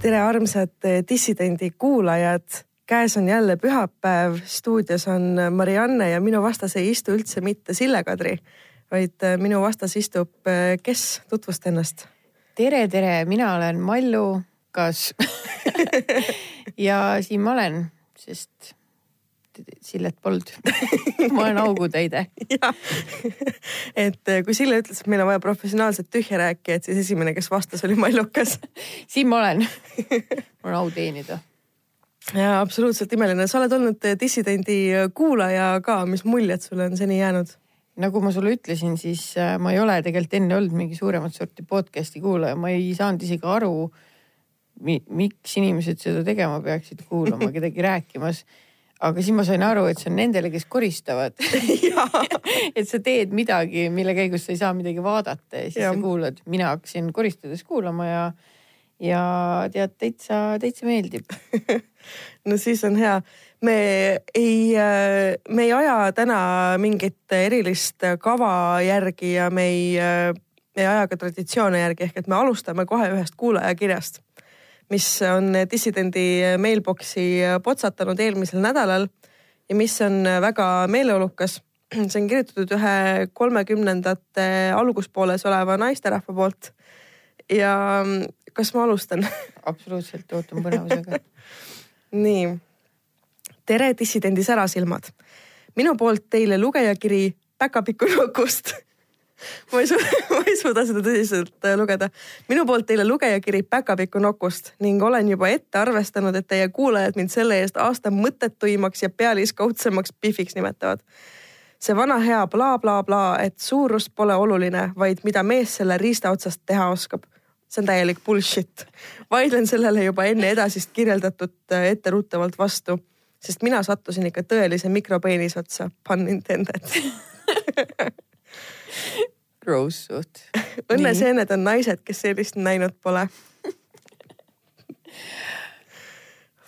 tere, armsad dissidendi kuulajad. käes on jälle pühapäev, stuudios on Marianne ja minu vastas ei istu üldse mitte Sille-Kadri, vaid minu vastas istub, kes, tutvusta ennast. tere, tere, mina olen Mallu Kas ja siin ma olen, sest Sillet polnud. Ma olen augutäide. et kui Sille ütles, et meil on vaja professionaalset tühja rääkijat, siis esimene, kes vastas, oli Mallukas siin ma olen. Mul on au teenida. ja absoluutselt imeline, sa oled olnud dissidendi kuulaja ka, mis muljed sulle on seni jäänud? nagu ma sulle ütlesin, siis ma ei ole tegelikult enne olnud mingi suuremat sorti podcast'i kuulaja, ma ei saanud isegi aru mi,, miks inimesed seda tegema peaksid, kuulama kedagi rääkimas aga siis ma sain aru, et see on nendele, kes koristavad et sa teed midagi, mille käigus sa ei saa midagi vaadata ja siis ja. sa kuulad. mina hakkasin koristades kuulama ja, ja tead, täitsa, täitsa meeldib no siis on hea. me ei, me ei aja täna mingit erilist kava järgi ja me ei, me ei aja ka traditsioone järgi, ehk et me alustame kohe ühest kuulajakirjast mis on dissidendi mailbox'i potsatanud eelmisel nädalal ja mis on väga meeleolukas. see on kirjutatud ühe kolmekümnendate alguspooles oleva naisterahva poolt. ja kas ma alustan? absoluutselt, ootan põnevusega nii. tere, dissidendi särasilmad. minu poolt teile lugejakiri Päkapikku nukust ma ei suuda, ma ei suuda seda tõsiselt äh, lugeda. minu poolt teile lugejakiri Päkapiku nokust ning olen juba ette arvestanud, et teie kuulajad mind selle eest aasta mõttetuimaks ja pealiskaudsemaks Pihviks nimetavad. see vana hea blablabla bla, bla, et suurus pole oluline, vaid mida mees selle riista otsast teha oskab. see on täielik bullshit. vaidlen sellele juba enne edasist kirjeldatud äh, etteruttavalt vastu, sest mina sattusin ikka tõelise mikropeenise otsa, pun intended Gross suht. õnneseened on naised, kes sellist näinud pole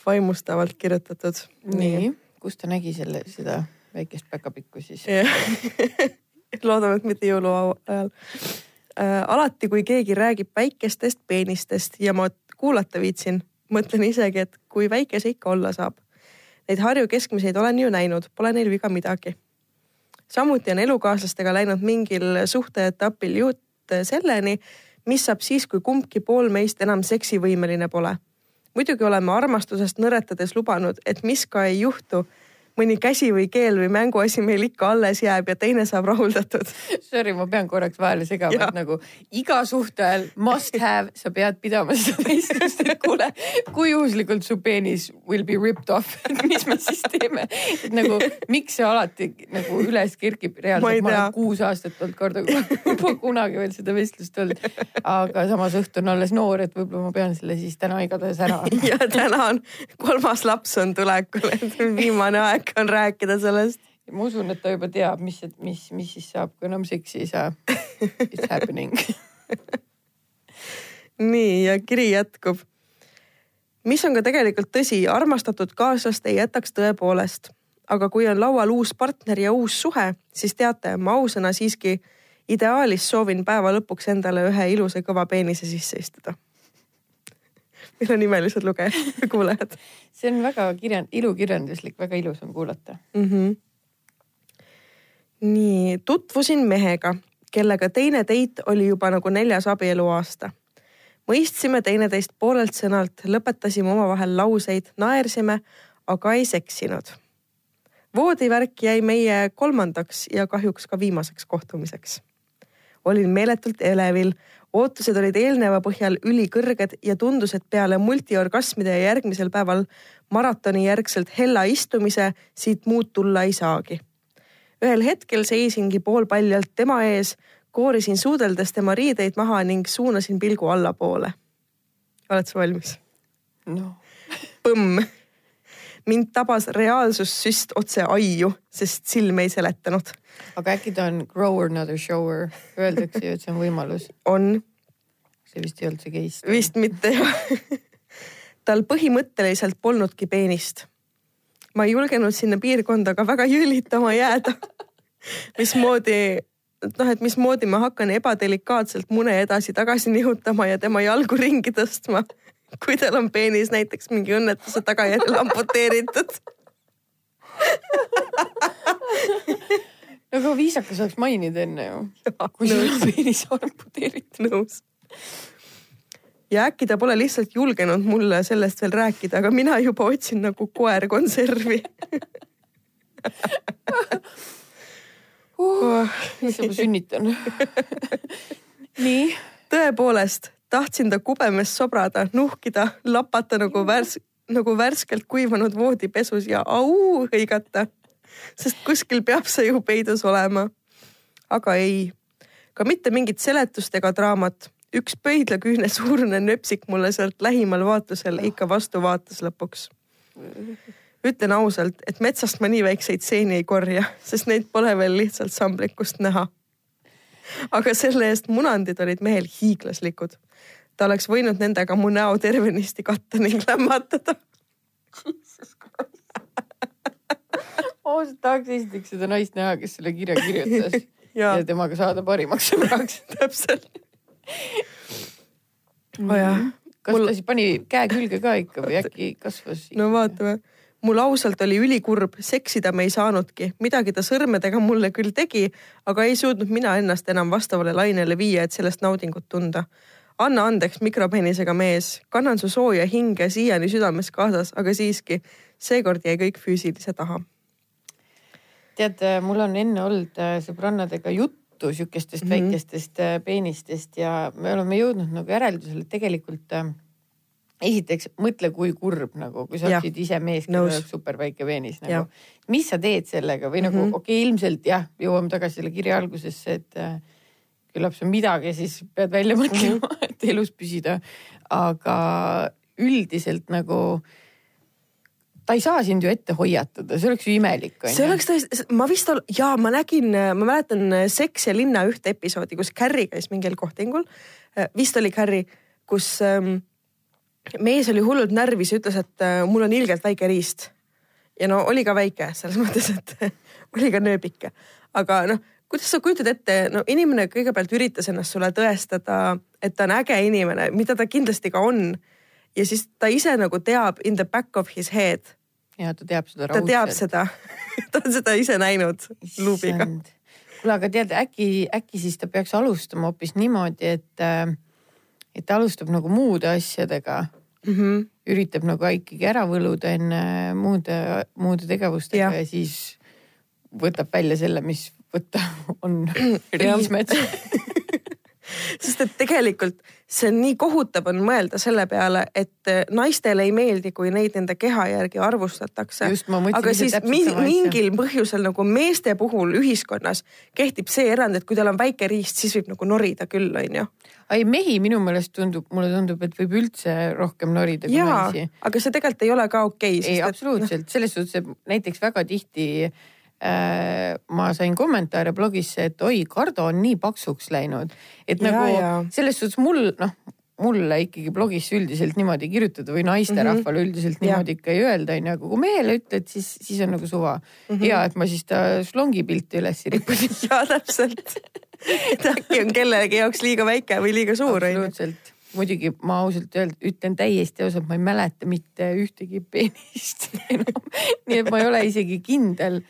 vaimustavalt kirjutatud. nii, kus ta nägi selle, seda väikest päkapikku siis loodame, et mitte jõuluau ajal äh,. alati, kui keegi räägib väikestest peenistest ja ma kuulata viitsin, mõtlen isegi, et kui väike see ikka olla saab. Neid Harju keskmiseid olen ju näinud, pole neil viga midagi samuti on elukaaslastega läinud mingil suhteetapil jutt selleni, mis saab siis, kui kumbki pool meist enam seksivõimeline pole. muidugi oleme armastusest nõretades lubanud, et mis ka ei juhtu mõni käsi või keel või mänguasi meil ikka alles jääb ja teine saab rahuldatud. Sorry, ma pean korraks vahele segama, et nagu iga suhte ajal must have, sa pead pidama seda vestlust, et kuule, kui juhuslikult su peenis will be ripped off, et mis me siis teeme. et nagu miks see alati nagu üles kerkib, reaalselt ma, olen kuus aastat olnud korda, pole kunagi veel seda vestlust olnud. aga samas õhtu on alles noor, et võib-olla ma pean selle siis täna igatahes ära. ja täna on kolmas laps on tulekul, et viimane aeg aeg on rääkida sellest. ma usun, et ta juba teab, mis, mis, mis siis saab, kui enam seksi ei saa. It's happening nii ja kiri jätkub. mis on ka tegelikult tõsi, armastatud kaaslast ei jätaks tõepoolest. aga kui on laual uus partner ja uus suhe, siis teate, ma ausõna siiski ideaalis soovin päeva lõpuks endale ühe ilusa kõva peenise sisse istuda meil on imelised lugejad, kuulajad. see on väga kirjand-, ilukirjanduslik, väga ilus on kuulata mm. -hmm. nii, tutvusin mehega, kellega teine deit oli juba nagu neljas abieluaasta. mõistsime teineteist poolelt sõnalt, lõpetasime omavahel lauseid, naersime, aga ei seksinud. voodivärk jäi meie kolmandaks ja kahjuks ka viimaseks kohtumiseks. Olin meeletult elevil ootused olid eelneva põhjal ülikõrged ja tundus, et peale multiorgasmide ja järgmisel päeval maratoni järgselt hella istumise siit muud tulla ei saagi. ühel hetkel seisingi poolpaljalt tema ees, koorisin suudeldes tema riideid maha ning suunasin pilgu allapoole. oled sa valmis? noh. põmm mind tabas reaalsussüst otse aiu, sest silm ei seletanud. aga äkki ta on grower not a shower, öeldakse ju, et see on võimalus. on. see vist ei olnud see case. vist mitte jah tal põhimõtteliselt polnudki peenist. ma ei julgenud sinna piirkonda ka väga jõlitama jääda mismoodi, noh, et mismoodi ma hakkan ebadelikaatselt mune edasi-tagasi nihutama ja tema jalgu ringi tõstma kui tal on peenis näiteks mingi õnnetuse tagajärjel amputeeritud. aga viisakas oleks mainida enne ju, kui sul on peenis amputeeritud. nõus. ja äkki ta pole lihtsalt julgenud mulle sellest veel rääkida, aga mina juba otsin nagu koer konservi oh.. siis ma sünnitan. nii, tõepoolest tahtsin ta kubemes sobrada, nuhkida, lapata nagu värs-, nagu värskelt kuivanud voodipesus ja au hõigata. sest kuskil peab see ju peidus olema. aga ei, ka mitte mingit seletust ega draamat. üks pöidlaküüne suurune nöpsik mulle sealt lähimal vaatlusel ikka vastu vaatas lõpuks. ütlen ausalt, et metsast ma nii väikseid seeni ei korja, sest neid pole veel lihtsalt samblikust näha aga selle eest munandid olid mehel hiiglaslikud. ta oleks võinud nendega mu näo tervenisti katta ning lämmatada. ausalt tahaks esiteks seda naist näha, kes selle kirja kirjutas ja, ja temaga saada parimaks sõbraks. täpselt. oo jah, kas Mul- ta siis pani käe külge ka ikka või äkki kasvas? no vaatame. Mul ausalt oli ülikurb, seksida me ei saanudki, midagi ta sõrmedega mulle küll tegi, aga ei suutnud mina ennast enam vastavale lainele viia, et sellest naudingut tunda. anna andeks mikropeenisega mees, kannan su sooja hinge siiani südames kaasas, aga siiski seekord jäi kõik füüsilise taha. tead, mul on enne olnud äh, sõbrannadega juttu sihukestest mm. -hmm. väikestest äh, peenistest ja me oleme jõudnud nagu järeldusele, et tegelikult äh, esiteks mõtle, kui kurb nagu, kui sa oleksid ise mees, kellel oleks super väike peenis nagu. mis sa teed sellega või nagu Mhm. okei okay,, ilmselt jah, jõuame tagasi selle kirja algusesse, et äh, küllap sa midagi siis pead välja mõtlema mm, -hmm. et elus püsida. aga üldiselt nagu ta ei saa sind ju ette hoiatada, see oleks ju imelik see oleks tõesti, ma vist ol-, jaa, ma nägin, ma mäletan äh, Seks ja linna ühte episoodi, kus Carrie käis mingil kohtingul. vist oli Carrie, kus ähm, mees oli hullult närvis ja ütles, et äh, mul on ilgelt väike riist. ja no oli ka väike selles mõttes, et oli ka nööbike, aga noh, kuidas sa kujutad ette, no inimene kõigepealt üritas ennast sulle tõestada, et ta on äge inimene, mida ta kindlasti ka on. ja siis ta ise nagu teab in the back of his head ja ta teab seda ta teab. seda, ta on seda ise näinud luubiga. kuule, aga tead, äkki, äkki siis ta peaks alustama hoopis niimoodi, et, et ta alustab nagu muude asjadega, Mm -hmm. üritab nagu ikkagi ära võluda enne muude, muude tegevustega ja. ja siis võtab välja selle, mis võtta on riismets. sest et tegelikult see on nii kohutav on mõelda selle peale, et eh, naistele ei meeldi, kui neid nende keha järgi arvustatakse. Aga siis mingil põhjusel nagu meeste puhul ühiskonnas kehtib see erand, et kui tal on väike riist, siis võib nagu norida küll, onju. Ei mehi minu meelest tundub, mulle tundub, et võib üldse rohkem norida kui jaa naisi., aga see tegelikult ei ole ka okei ei, absoluutselt, selles suhtes, et näiteks väga tihti äh, ma sain kommentaare blogisse, et oi, Kardo on nii paksuks läinud, et Ja, nagu ja. selles suhtes mul noh, mulle ikkagi blogis üldiselt niimoodi kirjutada või naisterahvale mm -hmm. üldiselt Ja. niimoodi ikka ei öelda, onju, aga kui mehele ütled, siis, siis on nagu suva mm. -hmm. ja et ma siis ta slongi pilti üles rippasin. jaa, täpselt. et äkki on kellegi jaoks liiga väike või liiga suur, absoluutselt, muidugi ma ausalt öelda, ütlen täiesti ausalt, ma ei mäleta mitte ühtegi peenist enam. nii et ma ei ole isegi kindel,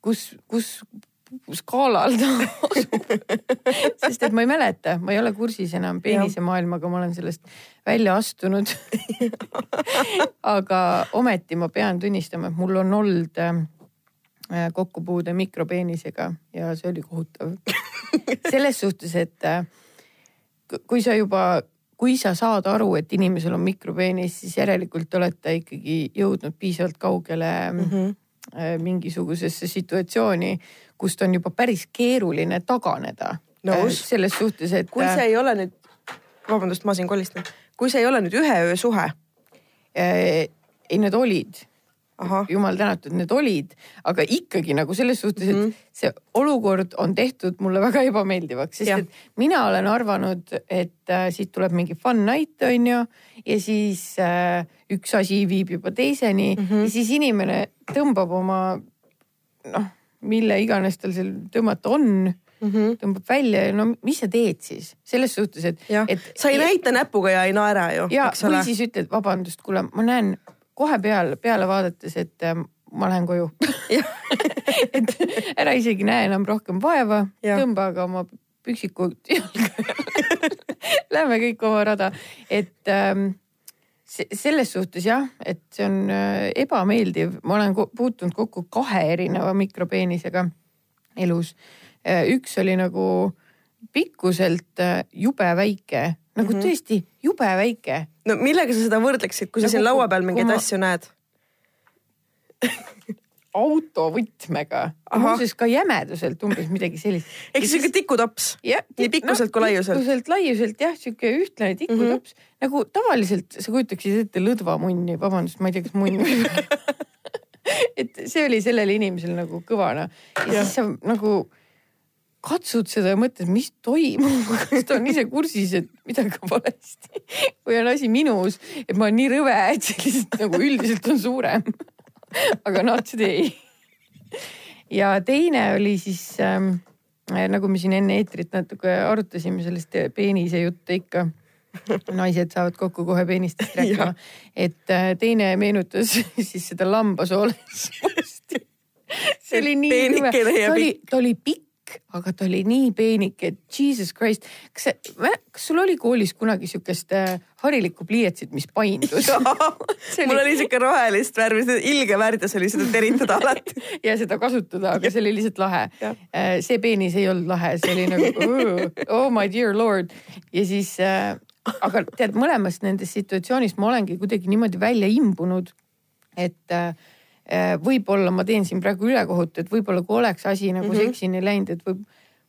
kus, kus skaalal ta asub. sest et ma ei mäleta, ma ei ole kursis enam peenisemaailmaga, ma olen sellest välja astunud. aga ometi ma pean tunnistama, et mul on olnud äh, kokkupuude mikropeenisega ja see oli kohutav. selles suhtes, et äh, ku- kui sa juba, kui sa saad aru, et inimesel on mikropeenis, siis järelikult olete ikkagi jõudnud piisavalt kaugele mm. -hmm. mingisugusesse situatsiooni, kust on juba päris keeruline taganeda. Nõus. selles suhtes, et. kui see ei ole nüüd, vabandust, ma siin kolistan, kui see ei ole nüüd ühe öö suhe, äh, ei, need olid jumal tänatud, need olid, aga ikkagi nagu selles suhtes, et mm. -hmm. see olukord on tehtud mulle väga ebameeldivaks, sest Jah. et mina olen arvanud, et äh, siit tuleb mingi fun night on ju ja siis äh, üks asi viib juba teiseni mm. -hmm. ja siis inimene tõmbab oma noh, mille iganes tal seal tõmmata on mm -hmm. tõmbab välja ja no mis sa teed siis selles suhtes, et, et, sa ei näita näpuga ja ei naera ju, ja või siis ütled vabandust, kuule, ma näen kohe peale, peale vaadates, et äh, ma lähen koju. et ära isegi näe enam rohkem vaeva, tõmba aga oma püksikud jalga. Lähme kõik oma rada, et ähm, selles suhtes jah, et see on äh, ebameeldiv, ma olen puutunud kokku kahe erineva mikropeenisega elus. üks oli nagu pikkuselt äh, jube väike, nagu mm. -hmm. tõesti jube väike no millega sa seda võrdleksid, kui sa Nagu siin laua peal mingeid ma- asju näed? autovõtmega, muuseas ka jämeduselt umbes midagi sellist. ehk sihuke tikutops. jah, Nii pikkuselt kui laiuselt. pikkuselt, laiuselt jah, sihuke ühtlane tikutops mm -hmm. nagu tavaliselt sa kujutaksid ette lõdvamunni, vabandust, ma ei tea, kas munn et see oli sellele inimesele nagu kõva noh. ja siis sa nagu katsud seda ja mõtled, mis toimub, kas ta on ise kursis, et midagi on valesti või on asi minus, et ma olen nii rõve, et see lihtsalt nagu üldiselt on suurem. Aga not today. ja teine oli siis ähm, nagu me siin enne eetrit natuke arutasime sellest peenise juttu ikka. naised saavad kokku kohe peenistest rääkima et äh, teine meenutas siis seda lambasoolesust. see oli nii ja ta oli, ta oli pikk, aga ta oli nii peenike, et jesus christ. kas kas sul oli koolis kunagi sihukest äh, harilikku pliiatsit, mis paindus? mul oli siuke rohelist värvi, ilge värdjas oli seda teritada alati. ja seda kasutada, aga see oli lihtsalt lahe Jah.. see peenis ei olnud lahe, see oli nagu oh my dear lord ja siis äh,, aga tead, mõlemast nendest situatsioonist ma olengi kuidagi niimoodi välja imbunud, et äh, äh, võib-olla ma teen siin praegu ülekohut, et võib-olla kui oleks asi nagu mm. -hmm. seksini läinud, et võib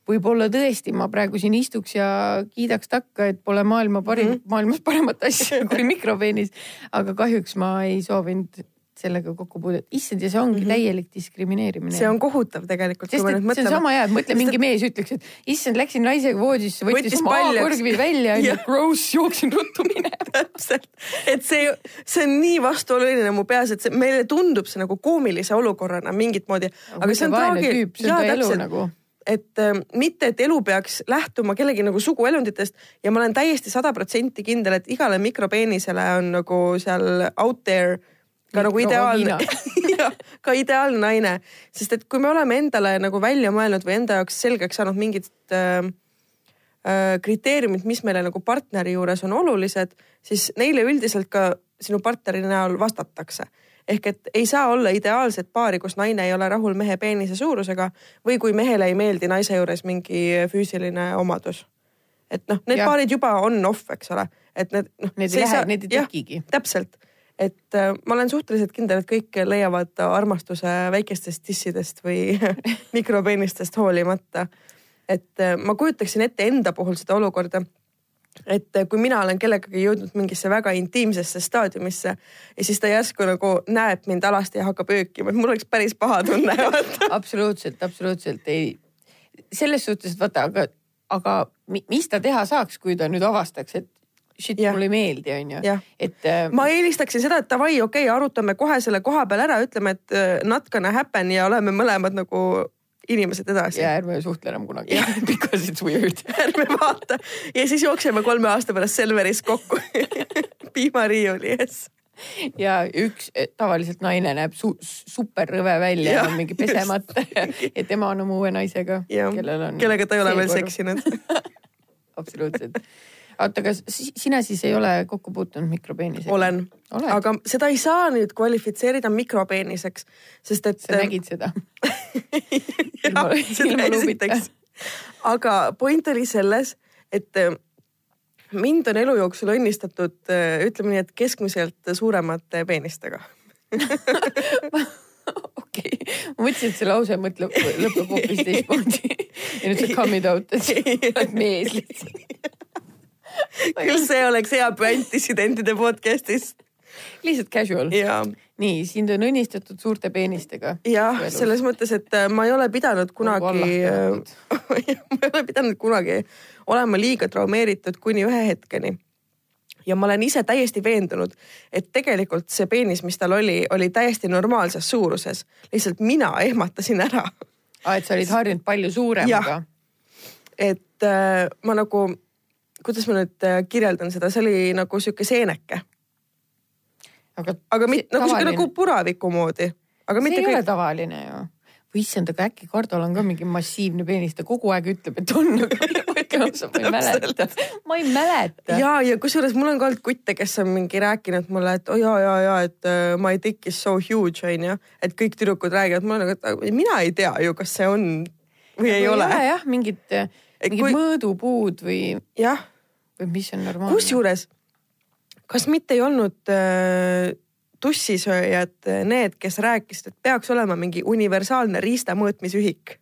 võib-olla tõesti ma praegu siin istuks ja kiidaks takka, et pole maailma parim mm. -hmm. maailmas paremat asja kui mikropeenis. aga kahjuks ma ei soovinud sellega kokku puudet. issand, ja see ongi mm -hmm. täielik diskrimineerimine. See on kohutav tegelikult, sest et nüüd see on sama hea, et mõtle mingi mees ütleks, et issand, läksin naisega voodisse, võttis, paljaks. maakurvi välja Jah., gross, jooksin ruttu minema. täpselt, et see, see on nii vastuoluline mu peas, et see meile tundub see nagu koomilise olukorrana mingit moodi, aga see on vaene traagi- tüüp, see on ta elu nagu. Et äh, mitte, et elu peaks lähtuma kellegi nagu suguelunditest ja ma olen täiesti sada protsenti kindel, et igale mikropeenisele on nagu seal out there ka nagu ideaalne Mikrovagina. ka ideaalne naine, sest et kui me oleme endale nagu välja mõelnud või enda jaoks selgeks saanud mingid äh, äh, kriteeriumid, mis meile nagu partneri juures on olulised, siis neile üldiselt ka sinu partneri näol vastatakse ehk et ei saa olla ideaalset paari, kus naine ei ole rahul mehe peenise suurusega või kui mehele ei meeldi naise juures mingi füüsiline omadus. et noh, need ja. paarid juba on off, eks ole, et need noh. Need ei lähe, need ei tekigi. täpselt, et äh, ma olen suhteliselt kindel, et kõik leiavad armastuse väikestest tissidest või mikropeenistest hoolimata. et äh, ma kujutaksin ette enda puhul seda olukorda et kui mina olen kellegagi jõudnud mingisse väga intiimsesse staadiumisse ja siis ta järsku nagu näeb mind alasti ja hakkab öökima, et mul oleks päris paha tunne absoluutselt, absoluutselt ei. selles suhtes, et vaata, aga, aga mi- mis ta teha saaks, kui ta nüüd avastaks, et shit, mulle ei meeldi, onju. Et äh, ma eelistaksin seda, et davai, okei okay,, arutame kohe selle koha peal ära, ütleme, et äh, gonna happen ja oleme mõlemad nagu inimesed edasi ja ärme suhtle enam kunagi because it's weird. ärme vaata ja siis jookseme kolme aasta pärast Selveris kokku piimariiuli ees. ja üks eh, tavaliselt naine näeb su super rõve välja ja on mingi pesemata ja, ja tema on oma uue naisega, kellel on. kellega ta ei ole veel. seksinud. absoluutselt. oota, aga si- sina siis ei ole kokku puutunud mikropeenisega? olen, Oled? aga seda ei saa nüüd kvalifitseerida mikropeeniseks, sest et. sa nägid seda? jah, seda esiteks. aga point oli selles, et äh, mind on elu jooksul õnnistatud, ütleme nii, et keskmiselt suuremate peenistega. okei, ma mõtlesin, et see lause mõtleb, lõpeb hoopis teistmoodi. ja nüüd sa come it out, et sa oled mees lihtsalt. küll see oleks hea puänt dissidentide podcast'is lihtsalt casual. nii, sind on õnnistatud suurte peenistega. jah, selles mõttes, et äh, ma ei ole pidanud kunagi, ma ei ole pidanud kunagi olema liiga traumeeritud kuni ühe hetkeni ja ma olen ise täiesti veendunud, et tegelikult see peenis, mis tal oli, oli täiesti normaalses suuruses. lihtsalt mina ehmatasin ära. aa, et sa olid harjunud palju suuremaga. et äh, ma nagu, kuidas ma nüüd äh, kirjeldan seda, see oli nagu sihuke seeneke, aga, aga mitte nagu sihuke nagu puraviku moodi, aga see ei ole kõik. tavaline ju. või issand, aga äkki Kardol on ka mingi massiivne peenis, ta kogu aeg ütleb, et on, aga ma ei mäleta, ma ei mäleta. ja, ja kusjuures mul on ka olnud kutte, kes on mingi rääkinud mulle, et oh, ja, ja, ja, et uh, my dick is so huge onju, et kõik tüdrukud räägivad mulle nagu, et mina ei tea ju, kas see on või ei ole. jah, mingid, mingid kui- mõõdupuud või, jah, mis on normaalne. kusjuures kas mitte ei olnud äh, tussisööjad need, kes rääkisid, et peaks olema mingi universaalne riista mõõtmisühik?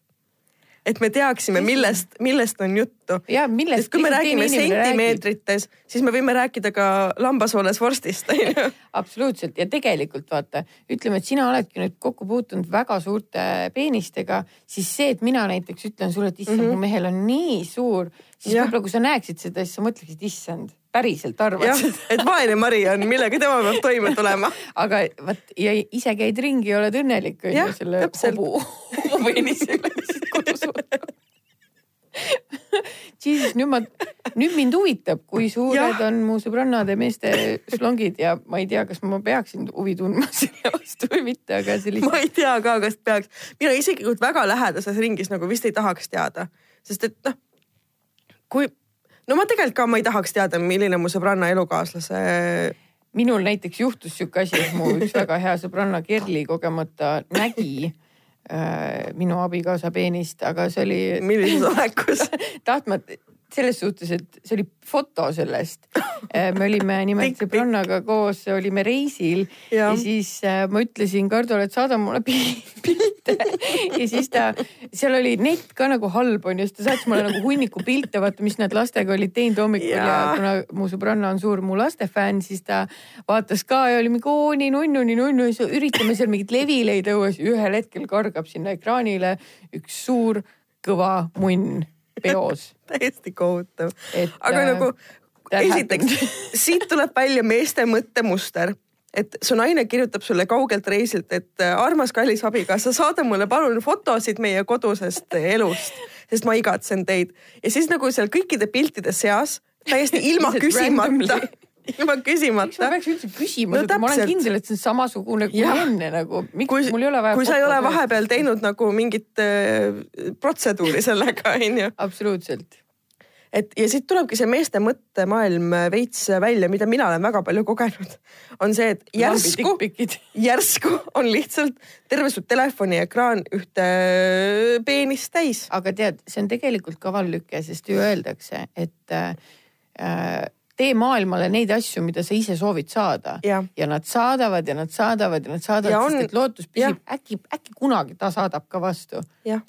Et me teaksime, millest, millest on juttu. ja millest kui me räägime inimene räägib. sentimeetrites, siis me võime rääkida ka lambasooles vorstist absoluutselt ja tegelikult vaata, ütleme, et sina oledki nüüd kokku puutunud väga suurte peenistega, siis see, et mina näiteks ütlen sulle, et issand mm. -hmm. mu mehel on nii suur, siis võib-olla kui sa näeksid seda, siis sa mõtleksid, issand, päriselt arvad seda. et vaene Mari on, millega tema peab toime tulema. aga vot ja ise käid ringi, oled õnnelik on ju selle hobu, hobupeenisega. Jesus, nüüd ma, nüüd mind huvitab, kui suured Jah. on mu sõbrannade meeste slongid ja ma ei tea, kas ma peaksin huvi tundma selle vastu või mitte, aga see ma ei tea ka, kas peaks, mina isiklikult väga lähedases ringis nagu vist ei tahaks teada, sest et noh, kui no ma tegelikult ka, ma ei tahaks teada, milline mu sõbranna elukaaslase minul näiteks juhtus sihuke asi, et mu üks väga hea sõbranna Kerli kogemata nägi minu abikaasa peenist, aga see oli millises olekus. tahtmata selles suhtes, et see oli foto sellest. me olime nimelt sõbrannaga koos, olime reisil ja, Ja. siis äh, ma ütlesin Kardole, et saada mulle pi- pilte. Ja siis ta, seal oli net ka nagu halb onju, siis ta saatis mulle nagu hunniku pilte, vaata, mis nad lastega olid teinud hommikul. Ja, ja kuna mu sõbranna on suur mu laste fänn, siis ta vaatas ka ja oli mingi oo nii nunnu, nii nunnu. Ja siis üritame seal mingit levileid õues, ühel hetkel kargab sinna ekraanile üks suur kõva munn peos täiesti kohutav. Aga äh, nagu esiteks siit tuleb välja meeste mõttemuster et su naine kirjutab sulle kaugelt reisilt, et äh, armas kallis abikaasa, saada mulle palun fotosid meie kodusest elust, sest ma igatsen teid. ja siis nagu seal kõikide piltide seas täiesti ilma küsimata ilma miks ma küsimata. peaks üldse küsima No ma olen kindel, et see on samasugune kui Jah. enne nagu, miks kui, mul ei ole vaja. kui sa ei ole vahepeal. teinud nagu mingit äh, protseduuri sellega, onju. absoluutselt. et ja siit tulebki see meeste mõttemaailm veits välja, mida mina olen väga palju kogenud, on see, et järsku, järsku on lihtsalt terve su telefoniekraan ühte peenist täis. aga tead, see on tegelikult kaval lüke, sest ju öeldakse, et äh, tee maailmale neid asju, mida sa ise soovid saada. Ja nad saadavad ja nad saadavad ja nad saadavad Ja, sest on- et lootus püsib, äkki, äkki kunagi ta saadab ka vastu.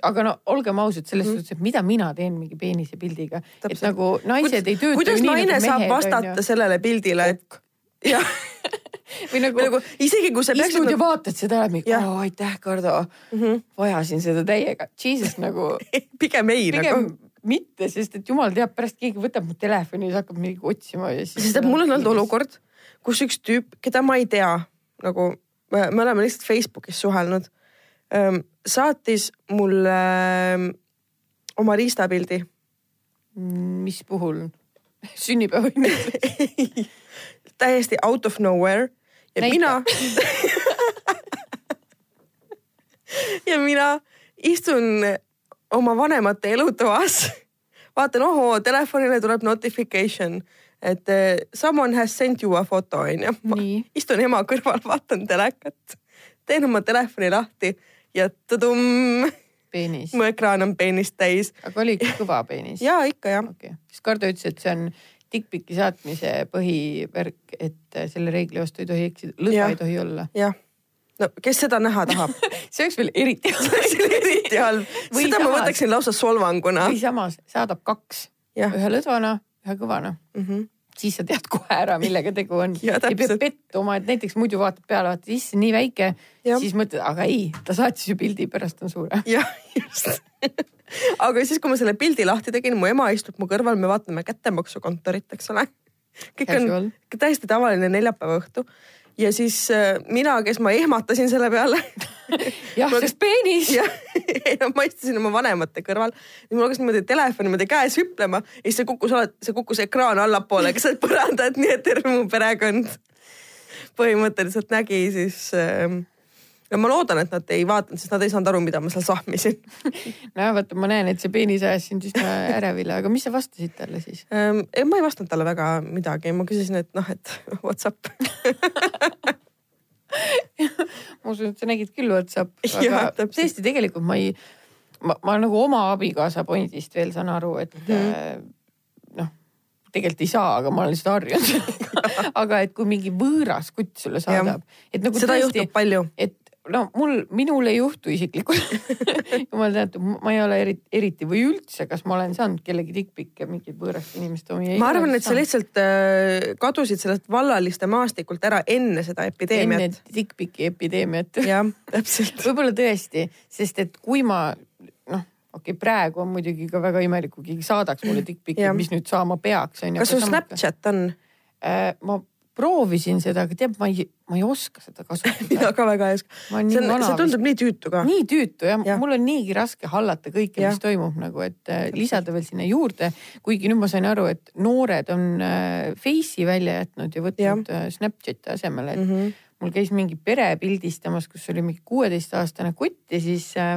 Aga no olgem ausad selles mm. suhtes, et mida mina teen mingi peenise pildiga, et nagu naised ei tööta kuidas nii naine nagu saab mehed vastata on sellele pildile, et jah, või nagu, nagu isegi kui sa peaksid istud ja nagu, vaatad seda läbi, Jah. aitäh, Kardo. Mm, -hmm. vajasin seda täiega, jesus nagu pigem ei pigem nagu. mitte, sest et jumal teab, pärast keegi võtab mu telefoni ja hakkab midagi otsima ja siis. sest et mul on olnud olukord, kus üks tüüp, keda ma ei tea, nagu me, me oleme lihtsalt Facebookis suhelnud, saatis mulle ähm, oma riistapildi. mis puhul? sünnipäevaõnnitlus. täiesti out of nowhere ja Näita. mina ja mina istun oma vanemate elutoas, vaatan, ohoo, telefonile tuleb notification, et eh, someone has sent you a photo onju. Nii. istun ema kõrval, vaatan telekat, teen oma telefoni lahti ja tudum, peenis mu. ekraan on peenist täis. aga oli kõva peenis? ja ikka jah, okay., siis Kardo ütles, et see on dickpic'i saatmise põhivärk, et selle reegli vastu ei tohi eksida, lõdva ei tohi olla. jah. No kes seda näha tahab see oleks veel eriti see oli eriti halb, seda ma samas- võtaksin lausa solvanguna või samas saadab kaks, ühe lõdvana, ühe kõvana mm. -hmm. siis sa tead kohe ära, millega tegu on. Ja ei pea pettuma, et näiteks muidu vaatad peale, vaatad issand nii väike, siis mõtled, aga ei, ta saatis ju pildi, pärast on suurem. jah, just. aga siis, kui ma selle pildi lahti tegin, mu ema istub mu kõrval, me vaatame kättemaksukontorit, eks ole. kõik Casual. on täiesti tavaline neljapäeva õhtu ja siis äh, mina, kes ma ehmatasin selle peale jah, sest peenis. ja ei no ma istusin oma vanemate kõrval ja mul hakkas niimoodi telefon niimoodi käes hüplema ja siis see kukkus see kukkus ekraan allapoole keset põrandat, nii et terve mu perekond põhimõtteliselt nägi siis äh,. Ja ma loodan, et nad ei vaadanud, sest nad ei saanud aru, mida ma seal sahmisin nojah, vaata, ma näen, et see peenis ajas sind üsna ärevile, aga mis sa vastasid talle siis? ähm,. ei, ma ei vastanud talle väga midagi, ma küsisin, et noh, et what's up ma usun, et sa nägid küll Whatsapp, Jaa, aga tõesti, tegelikult ma ei, ma, ma nagu oma abikaasa pointist veel saan aru, et mm. -hmm. noh, tegelikult ei saa, aga ma olen lihtsalt harjunud sellega. aga et kui mingi võõras kutt sulle saadab, et nagu seda tõesti juhtub, palju. et no mul, minul ei juhtu isiklikult jumal teab, ma ei ole eriti, eriti või üldse, kas ma olen saanud kellegi tikkpikke mingit võõrast inimest omi. ma arvan, et sa lihtsalt äh, kadusid sellelt vallaliste maastikult ära enne seda enne epideemiat. tikkpiki epideemiat jah, täpselt. võib-olla tõesti, sest et kui ma noh, okei okay,, praegu on muidugi ka väga imelik, kui keegi saadaks mulle tikkpikki mis nüüd saama peaks, onju. kas sul Snapchat on? ma proovisin seda, aga tead, ma ei, ma ei oska seda kasutada mina. ka väga ei oska. see on, see tundub nii tüütu ka. nii tüütu ja, Jah. ja mul on niigi raske hallata kõike, mis toimub nagu, et äh, lisada veel sinna juurde. kuigi nüüd ma sain aru, et noored on äh, Face'i välja jätnud ja võtnud äh, Snapchati asemele, et mm. -hmm. mul käis mingi pere pildistamas, kus oli mingi kuueteistaastane kutt ja siis äh,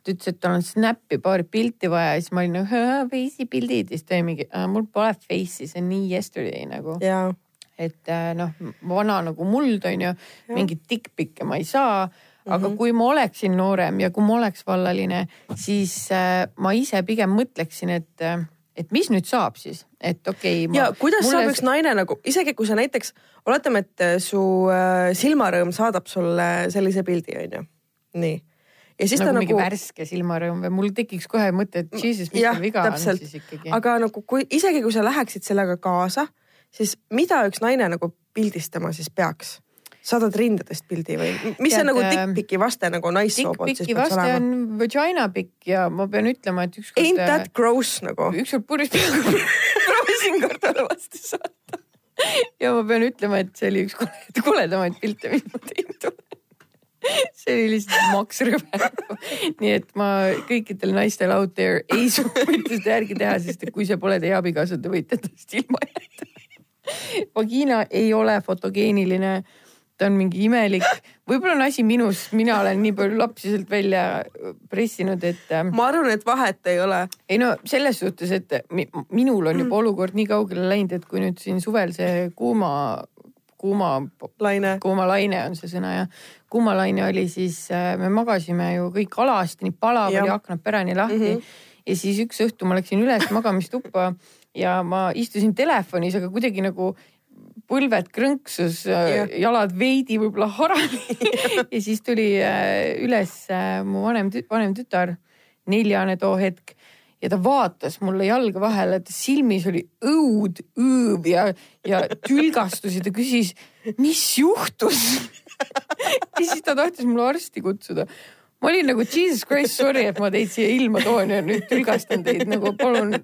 ta ütles, et tal on Snapi paari pilti vaja ja siis ma olin nagu Face'i pildid ja siis ta oli mingi, mul pole Face'i, see on nii yesterday nagu ja, et äh, noh, vana nagu muld on ju, mingeid tikkpikke ma ei saa. aga mm. -hmm. kui ma oleksin noorem ja kui ma oleks vallaline, siis äh, ma ise pigem mõtleksin, et, et mis nüüd saab siis, et okei okay,. ja kuidas mulle... saab üks naine nagu, isegi kui sa näiteks, oletame, et äh, su äh, silmarõõm saadab sulle sellise pildi, onju. nii. ja siis nagu ta mingi nagu, värske silmarõõm või mul tekiks kohe mõte, et jesus, mis mul, viga täpselt on siis ikkagi. aga nagu kui isegi kui sa läheksid sellega kaasa, siis mida üks naine nagu pildistama siis peaks? saadad rindadest pildi või mis see Tead, nagu äh, tikkpiki vaste nagu naissoo poolt siis peaks vaste olema? on vagina pikk ja ma pean ütlema, et ükskord. Ain't that gross nagu? ükskord purjus peaga proovisin kord talle vastu saata. ja ma pean ütlema, et see oli üks kole- koledamaid pilte, mis ma teinud olen. see oli lihtsalt maks rõve. nii et ma kõikidel naistel out there ei soovita seda järgi teha, sest et kui see pole teie abikaasa, te võite tast ilma jääda. Vagina ei ole fotogeeniline ta on mingi imelik, võib-olla on asi minus, mina olen nii palju lapsi sealt välja pressinud, et ähm, ma arvan, et vahet ei ole. ei no selles suhtes, et mi- minul on juba olukord nii kaugele läinud, et kui nüüd siin suvel see kuuma, kuuma, Laine, kuumalaine on see sõna ja kuumalaine oli, siis äh, me magasime ju kõik alasti, nii palav Jah. oli aknad pärani lahti mm. -hmm. ja siis üks õhtu ma läksin üles magamistuppa ja ma istusin telefonis, aga kuidagi nagu põlved krõnksus, Jah. jalad veidi võib-olla harali ja siis tuli äh, üles äh, mu vanem, vanem tütar, neljane too hetk ja ta vaatas mulle jalga vahele, ta silmis oli õud, õõv ja, ja tülgastus ja ta küsis, mis juhtus. ja siis ta tahtis mulle arsti kutsuda ma olin nagu jesus christ, sorry, et ma teid siia ilma toon ja nüüd tülgastan teid nagu palun.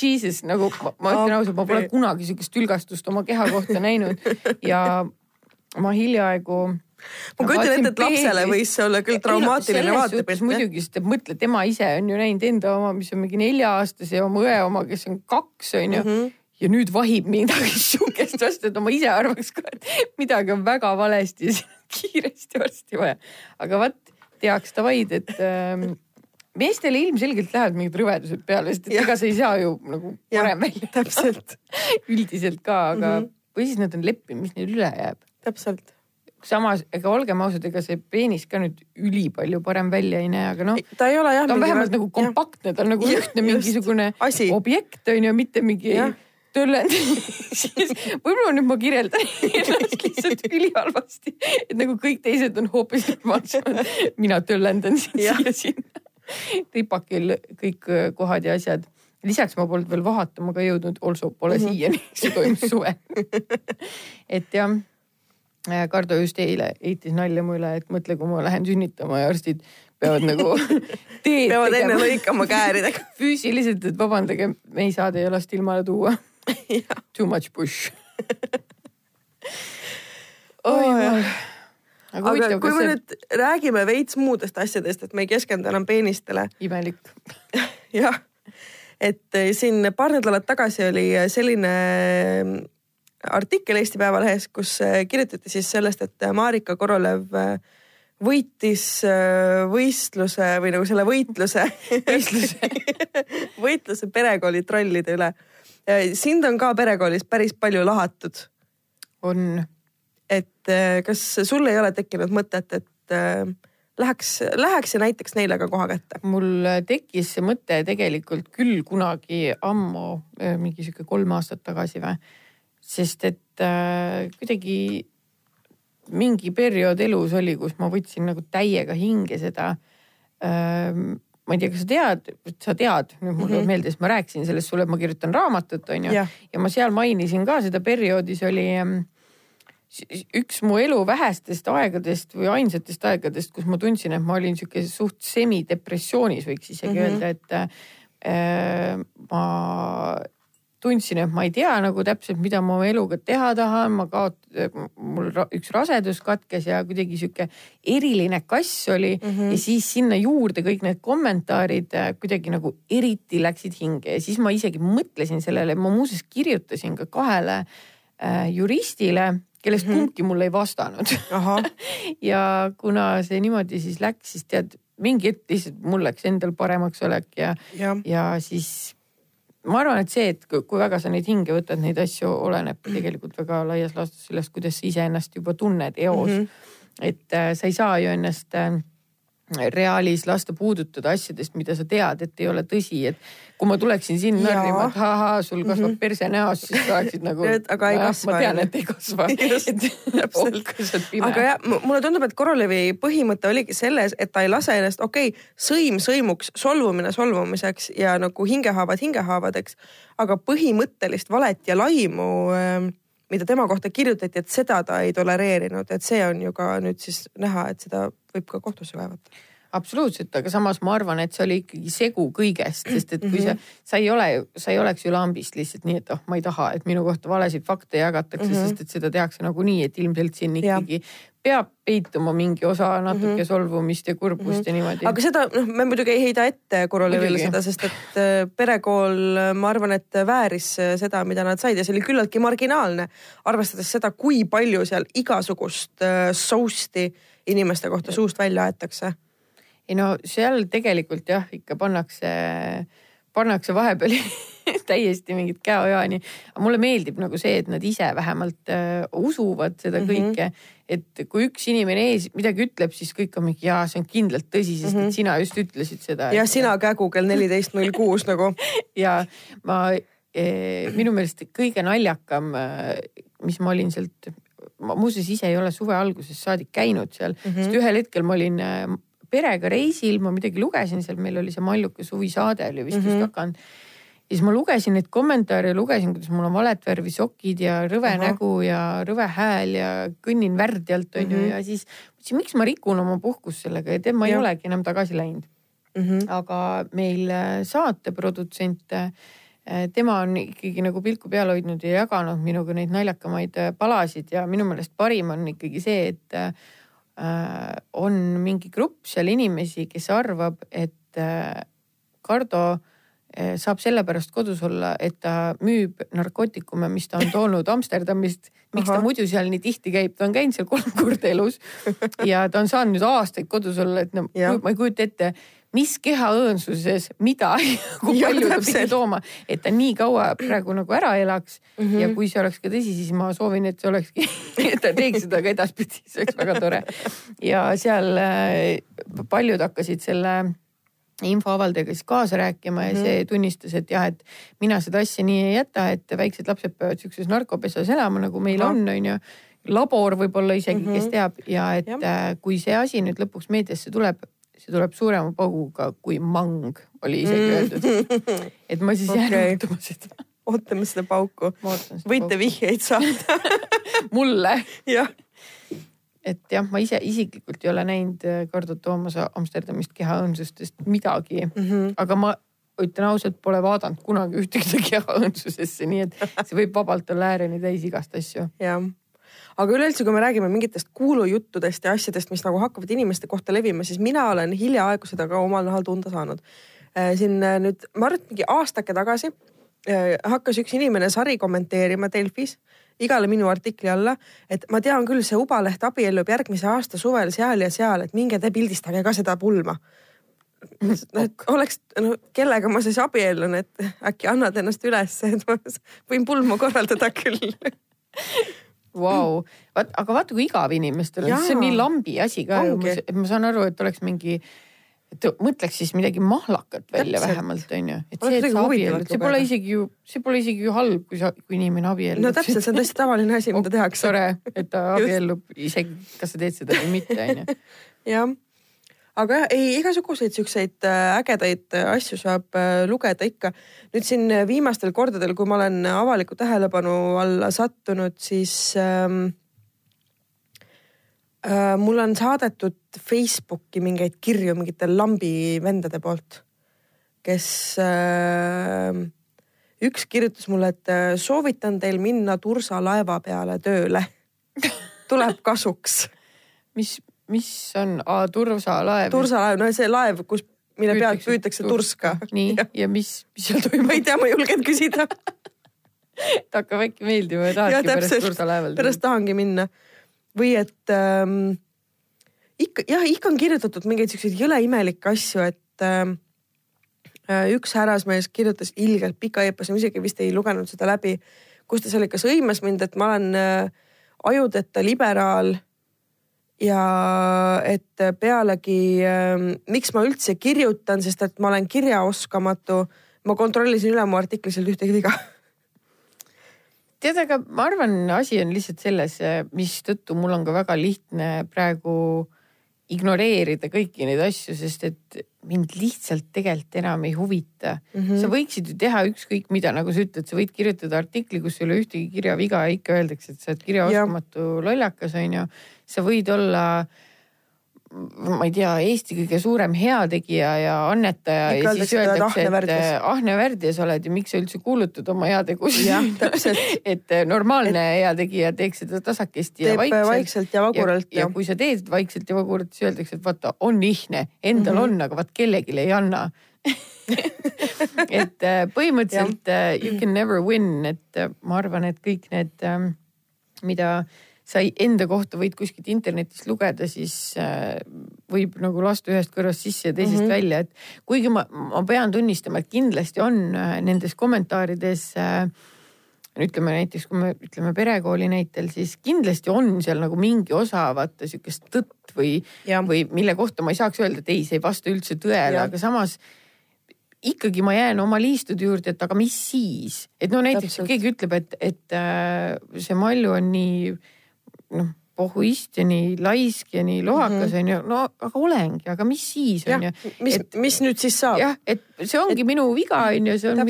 Jesus nagu ma, ma ütlen ausalt, ma pole kunagi sihukest tülgastust oma keha kohta näinud ja ma hiljaaegu. ma kujutan ette, et lapsele võis see olla küll traumaatiline vaatepilt. muidugi, sest et mõtle, tema ise on ju näinud enda oma, mis on mingi nelja-aastase ja oma õe oma, kes on kaks, on ju mm. -hmm ja nüüd vahib midagi sihukest vastu, et ma ise arvaks ka, et midagi on väga valesti ja siis on kiiresti varsti vaja. aga vot teaks ta vaid, et ähm, meestele ilmselgelt lähevad mingid rõvedused peale, sest et ega sa ei saa ju nagu Jah, varem välja. täpselt, üldiselt ka, aga mm. -hmm. või siis nad on leppinud, mis neil üle jääb. täpselt. samas, ega olgem ausad, ega see peenis ka nüüd ülipalju parem välja ei näe, aga noh, ta ei ole jah. ta on vähemalt nagu kompaktne, ta on nagu Jah, ühtne mingisugune Asi. objekt on ju, mitte mingi Jah. töllend. siis võib-olla nüüd ma kirjeldan ennast lihtsalt ülihalvasti, et nagu kõik teised on hoopis normaalsemad. mina töllendan Jah. siia-sinna. Ripakil kõik äh, kohad ja asjad. lisaks ma polnud veel vahatama ka jõudnud, also pole mm. -hmm. siiani, see toimus suvel. et jah, Kardo just eile heitis nalja mu üle, et mõtle, kui ma lähen sünnitama ja arstid peavad nagu teed peavad enne tegema lõikama kääridega. füüsiliselt, et vabandage, me ei saa teie last ilmale tuua. Too much push. oi Oo, jumal. Jah. aga aga kui me see nüüd räägime veits muudest asjadest, et me ei keskendu enam peenistele imelik. jah, et eh, siin paar nädalat tagasi oli selline mm, artikkel Eesti Päevalehes, kus eh, kirjutati siis sellest, et Marika Korolev eh, võitis eh, võistluse või nagu selle võitluse, Võistluse. võitluse perekooli trollide üle. sind on ka perekoolis päris palju lahatud, on, et eh, kas sul ei ole tekkinud mõtet, et eh, läheks, läheks ja näiteks neile ka koha kätte? mul tekkis see mõte tegelikult küll kunagi ammu, mingi sihuke kolm aastat tagasi või. sest et äh, kuidagi mingi periood elus oli, kus ma võtsin nagu täiega hinge seda ähm, ma ei tea, kas sa tead, sa tead, nüüd mul tuleb mm. -hmm. meelde, sest ma rääkisin sellest sulle, et ma kirjutan raamatut, onju. ja ma seal mainisin ka seda perioodi, see oli ähm, üks mu elu vähestest aegadest või ainsatest aegadest, kus ma tundsin, et ma olin sihuke suht semidepressioonis, võiks isegi mm. -hmm. öelda, et äh, ma tundsin, et ma ei tea nagu täpselt, mida ma oma eluga teha tahan, ma kaot-, mul ra üks rasedus katkes ja kuidagi sihuke eriline kass oli mm. Mhm. ja siis sinna juurde kõik need kommentaarid äh, kuidagi nagu eriti läksid hinge ja siis ma isegi mõtlesin sellele, ma muuseas kirjutasin ka kahele äh, juristile, kellest mm. -hmm. kumbki mulle ei vastanud ja kuna see niimoodi siis läks, siis tead mingi hetk lihtsalt mul läks endal paremaks olek ja, jah, ja siis ma arvan, et see, et kui väga sa neid hinge võtad, neid asju oleneb tegelikult väga laias laastus sellest, kuidas sa iseennast juba tunned eos mm. -hmm. et äh, sa ei saa ju ennast äh, reaalis lasta puudutada asjadest, mida sa tead, et ei ole tõsi, et kui ma tuleksin sind Jaa. närrima, et ahaa, sul kasvab mm. -hmm. perse näos, siis sa oleksid nagu aga ei "Nojah, kasva, ma tean, onju." et ei kasva. Aga jah, mulle tundub, et Korolevi põhimõte oligi selles, et ta ei lase ennast, okei okay,, sõim sõimuks, solvumine solvumiseks ja nagu hingehaavad hingehaavadeks, aga põhimõttelist valet ja laimu, mida tema kohta kirjutati, et seda ta ei tolereerinud, et see on ju ka nüüd siis näha, et seda võib ka kohtusse kaevata. absoluutselt, aga samas ma arvan, et see oli ikkagi segu kõigest, sest et kui Mhm. sa, sa ei ole, sa ei oleks ju lambist lihtsalt nii, et oh, ma ei taha, et minu kohta valesid fakte jagatakse mm. -hmm. sest et seda tehakse nagunii, et ilmselt siin ikkagi peab peituma mingi osa natuke mm. -hmm. solvumist ja kurbust mm -hmm. ja niimoodi. aga seda, noh, me muidugi ei heida ette Korolevile seda, sest et äh, perekool, ma arvan, et vääris äh, seda, mida nad said ja see oli küllaltki marginaalne, arvestades seda, kui palju seal igasugust äh, sousti inimeste kohta suust välja aetakse. ei no seal tegelikult jah, ikka pannakse, pannakse vahepeal täiesti mingit käojaani. aga mulle meeldib nagu see, et nad ise vähemalt äh, usuvad seda mm. -hmm. kõike. Et kui üks inimene ees midagi ütleb, siis kõik on mingi jaa, see on kindlalt tõsi, sest mm -hmm. Mhm. et sina just ütlesid seda. ja sina kägu kell neliteist null kuus nagu. ja ma eh,, minu meelest kõige naljakam, mis ma olin sealt, ma muuseas ise ei ole suve algusest saadik käinud seal mm, Mhm. -hmm. sest ühel hetkel ma olin äh, perega reisil, ma midagi lugesin seal, meil oli see Malluke suvisaade oli vist mm -hmm. just Mhm. hakanud. Ja siis ma lugesin neid kommentaare ja lugesin, kuidas mul on valet värvi sokid ja rõve Ahah. nägu ja rõve hääl ja kõnnin värdjalt onju mm. -hmm. ja siis mõtlesin, miks ma rikun oma puhkust sellega ja tead, ma ei Jah. olegi enam tagasi läinud aga meil äh, saateprodutsent, tema on ikkagi nagu pilku peal hoidnud ja jaganud minuga neid naljakamaid äh, palasid ja minu meelest parim on ikkagi see, et äh, on mingi grupp seal inimesi, kes arvab, et äh, Kardo äh, saab sellepärast kodus olla, et ta müüb narkootikume, mis ta on toonud Amsterdamist. miks ta Ahah. muidu seal nii tihti käib, ta on käinud seal kolm korda elus ja ta on saanud nüüd aastaid kodus olla, et no Jah. ma ei kujuta ette, mis kehaõõnsuses, mida, kui Jah, palju ta pidi tooma, et ta nii kaua praegu nagu ära elaks mm. -hmm. ja kui see oleks ka tõsi, siis ma soovin, et see olekski, et ta teeks seda ka edaspidi, see oleks väga tore. ja seal äh, paljud hakkasid selle infoavaldajaga siis kaasa rääkima ja Mhm. see tunnistas, et jah, et mina seda asja nii ei jäta, et väiksed lapsed peavad siukses narkopesas elama, nagu meil Ahah. on, onju labor võib-olla isegi mm, -hmm. kes Mhm. teab ja et Jah. äh, kui see asi nüüd lõpuks meediasse tuleb, see tuleb suurema pauguga kui mang, oli isegi Mm. öeldud. et ma siis jään Okei. ootama seda. ootame seda pauku. võite pauku. vihjeid saata. mulle, jah, et jah, ma ise isiklikult ei ole näinud äh, Kardo Toomas Amsterdamist kehaõõnsustest midagi, Mhm. aga ma ütlen ausalt, pole vaadanud kunagi ühtegi kehaõõnsusesse, nii et see võib vabalt olla ääreni täis igast asju. jah. aga üleüldse, kui me räägime mingitest kuulujuttudest ja asjadest, mis nagu hakkavad inimeste kohta levima, siis mina olen hiljaaegu seda ka omal nahal tunda saanud. siin nüüd, ma arvan, et mingi aastake tagasi hakkas üks inimene sari kommenteerima Delfis igale minu artikli alla, et ma tean küll, see Ubaleht abiellub järgmise aasta suvel seal ja seal, et minge te pildistage ka seda pulma. Noh, et oleks, no kellega ma siis abiellun, et äkki annad ennast üles, et ma võin pulmu korraldada küll. Vau, vaat aga vaata kui igav inimestel on, see on nii lambi asi ka. Ma saan aru, et oleks mingi et mõtleks siis midagi mahlakat välja Täpselt. vähemalt onju, et see, et sa abiellud, see pole isegi ju, see pole isegi ju halb, kui sa, kui inimene abiellub. no täpselt, see on täiesti tavaline asi, mida tehakse. tore, et ta abiellub isegi, kas sa teed seda või mitte onju. jah aga jah, ei igasuguseid siukseid äh, ägedaid äh, asju saab äh, lugeda ikka. nüüd siin viimastel kordadel, kui ma olen avaliku tähelepanu alla sattunud, siis ähm, äh, mulle on saadetud Facebooki mingeid kirju mingite lambi vendade poolt, kes äh, üks kirjutas mulle, et soovitan teil minna Tursa laeva peale tööle tuleb kasuks. mis, mis on A, tursalaev? tursalaev, no see laev, kus, mille pealt püütakse turska. nii ja, mis, mis seal toimub? ma ei tea, ma ei julgenud küsida et hakkab äkki meeldima ja tahadki pärast tursalaeval. pärast tahangi minna või et ähm, ikka jah, ikka on kirjutatud mingeid siukseid jõle imelikke asju, et ähm, äh, üks härrasmees kirjutas ilgelt pika eepose, ma isegi vist ei lugenud seda läbi, kus ta seal ikka sõimas mind, et ma olen äh, ajudeta liberaal ja et pealegi äh, miks ma üldse kirjutan, sest et ma olen kirjaoskamatu. ma kontrollisin üle mu artiklis ei olnud ühtegi viga tead, aga ma arvan, asi on lihtsalt selles, mistõttu mul on ka väga lihtne praegu ignoreerida kõiki neid asju, sest et mind lihtsalt tegelikult enam ei huvita mm. -hmm. sa võiksid ju teha ükskõik mida, nagu sa ütled, sa võid kirjutada artikli, kus ei ole ühtegi kirjaviga ja ikka öeldakse, et sa oled kirjaoskamatu lollakas, onju. sa võid olla äh, ma ei tea, Eesti kõige suurem heategija ja annetaja Ikka ja siis öeldakse, et ahne värdjas oled ja miks sa üldse kuulutad oma heategusid. et normaalne heategija teeks seda tasakesti ja vaikselt. vaikselt ja vaguralt. ja kui sa teed vaikselt ja vaguralt, siis öeldakse, et vaata, on ihne, endal mm -hmm. on, aga vaat kellelegi ei anna et äh, põhimõtteliselt you can never win, et ma arvan, et kõik need um,, mida sa enda kohta võid kuskilt internetist lugeda, siis äh, võib nagu lasta ühest kõrvast sisse ja teisest mm -hmm. välja, et kuigi ma, ma pean tunnistama, et kindlasti on äh, nendes kommentaarides äh, ütleme näiteks, kui me ütleme perekooli näitel, siis kindlasti on seal nagu mingi osa vaata sihukest tõtt või, või mille kohta ma ei saaks öelda, et ei, see ei vasta üldse tõele, aga samas ikkagi ma jään oma liistude juurde, et aga mis siis, et no näiteks Täpselt. keegi ütleb, et, et see Malju on nii äh, noh, pohhuist ja nii laisk ja nii lohakas mhm. onju mm -hmm., no aga olengi, aga mis siis onju. mis, mis nüüd siis saab? jah, et see ongi et, minu viga onju, see on noh,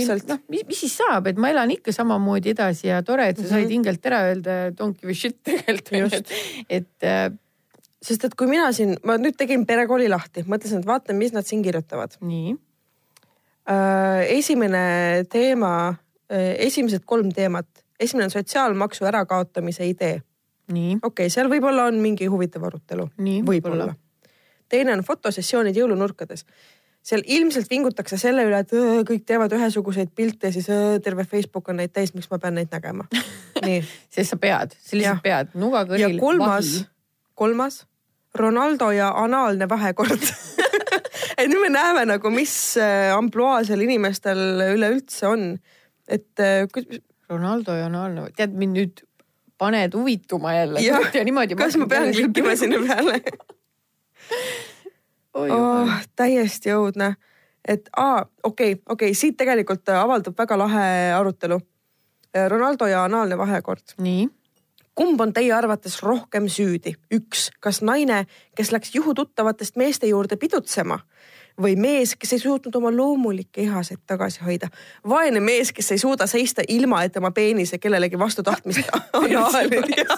mis, mis siis saab, et ma elan ikka samamoodi edasi ja tore, et sa mm -hmm. said hingelt ära öelda don't give a shit tegelikult, et, et äh, sest et kui mina siin, ma nüüd tegin perekooli lahti, mõtlesin, et vaatan, mis nad siin kirjutavad. nii äh,. esimene teema äh,, esimesed kolm teemat, esimene on sotsiaalmaksu ärakaotamise idee okei okay,, seal võib-olla on mingi huvitav arutelu. võib-olla võib. teine on fotosessioonid jõulunurkades. seal ilmselt vingutakse selle üle, et öö, kõik teevad ühesuguseid pilte, siis öö, terve Facebook on neid täis, miks ma pean neid nägema. nii sest sa pead, sa lihtsalt pead, nuga kõril. ja kolmas, kolmas, Ronaldo ja anaalne vahekord et nüüd me näeme nagu, mis äh, ampluaa seal inimestel üleüldse on, et. Äh, Ronaldo ja anaalne, tead mind nüüd paned huvituma jälle. kas ma pean klikkima sinna peale oh, täiesti õudne, et aa, okei okay,, okei okay,, siit tegelikult avaldub väga lahe arutelu. Ronaldo ja anaalne vahekord. nii kumb on teie arvates rohkem süüdi? üks, kas naine, kes läks juhututtavatest meeste juurde pidutsema või mees, kes ei suutnud oma loomulikke ihaseid tagasi hoida. vaene mees, kes ei suuda seista ilma, et tema peenise kellelegi vastu tahtmist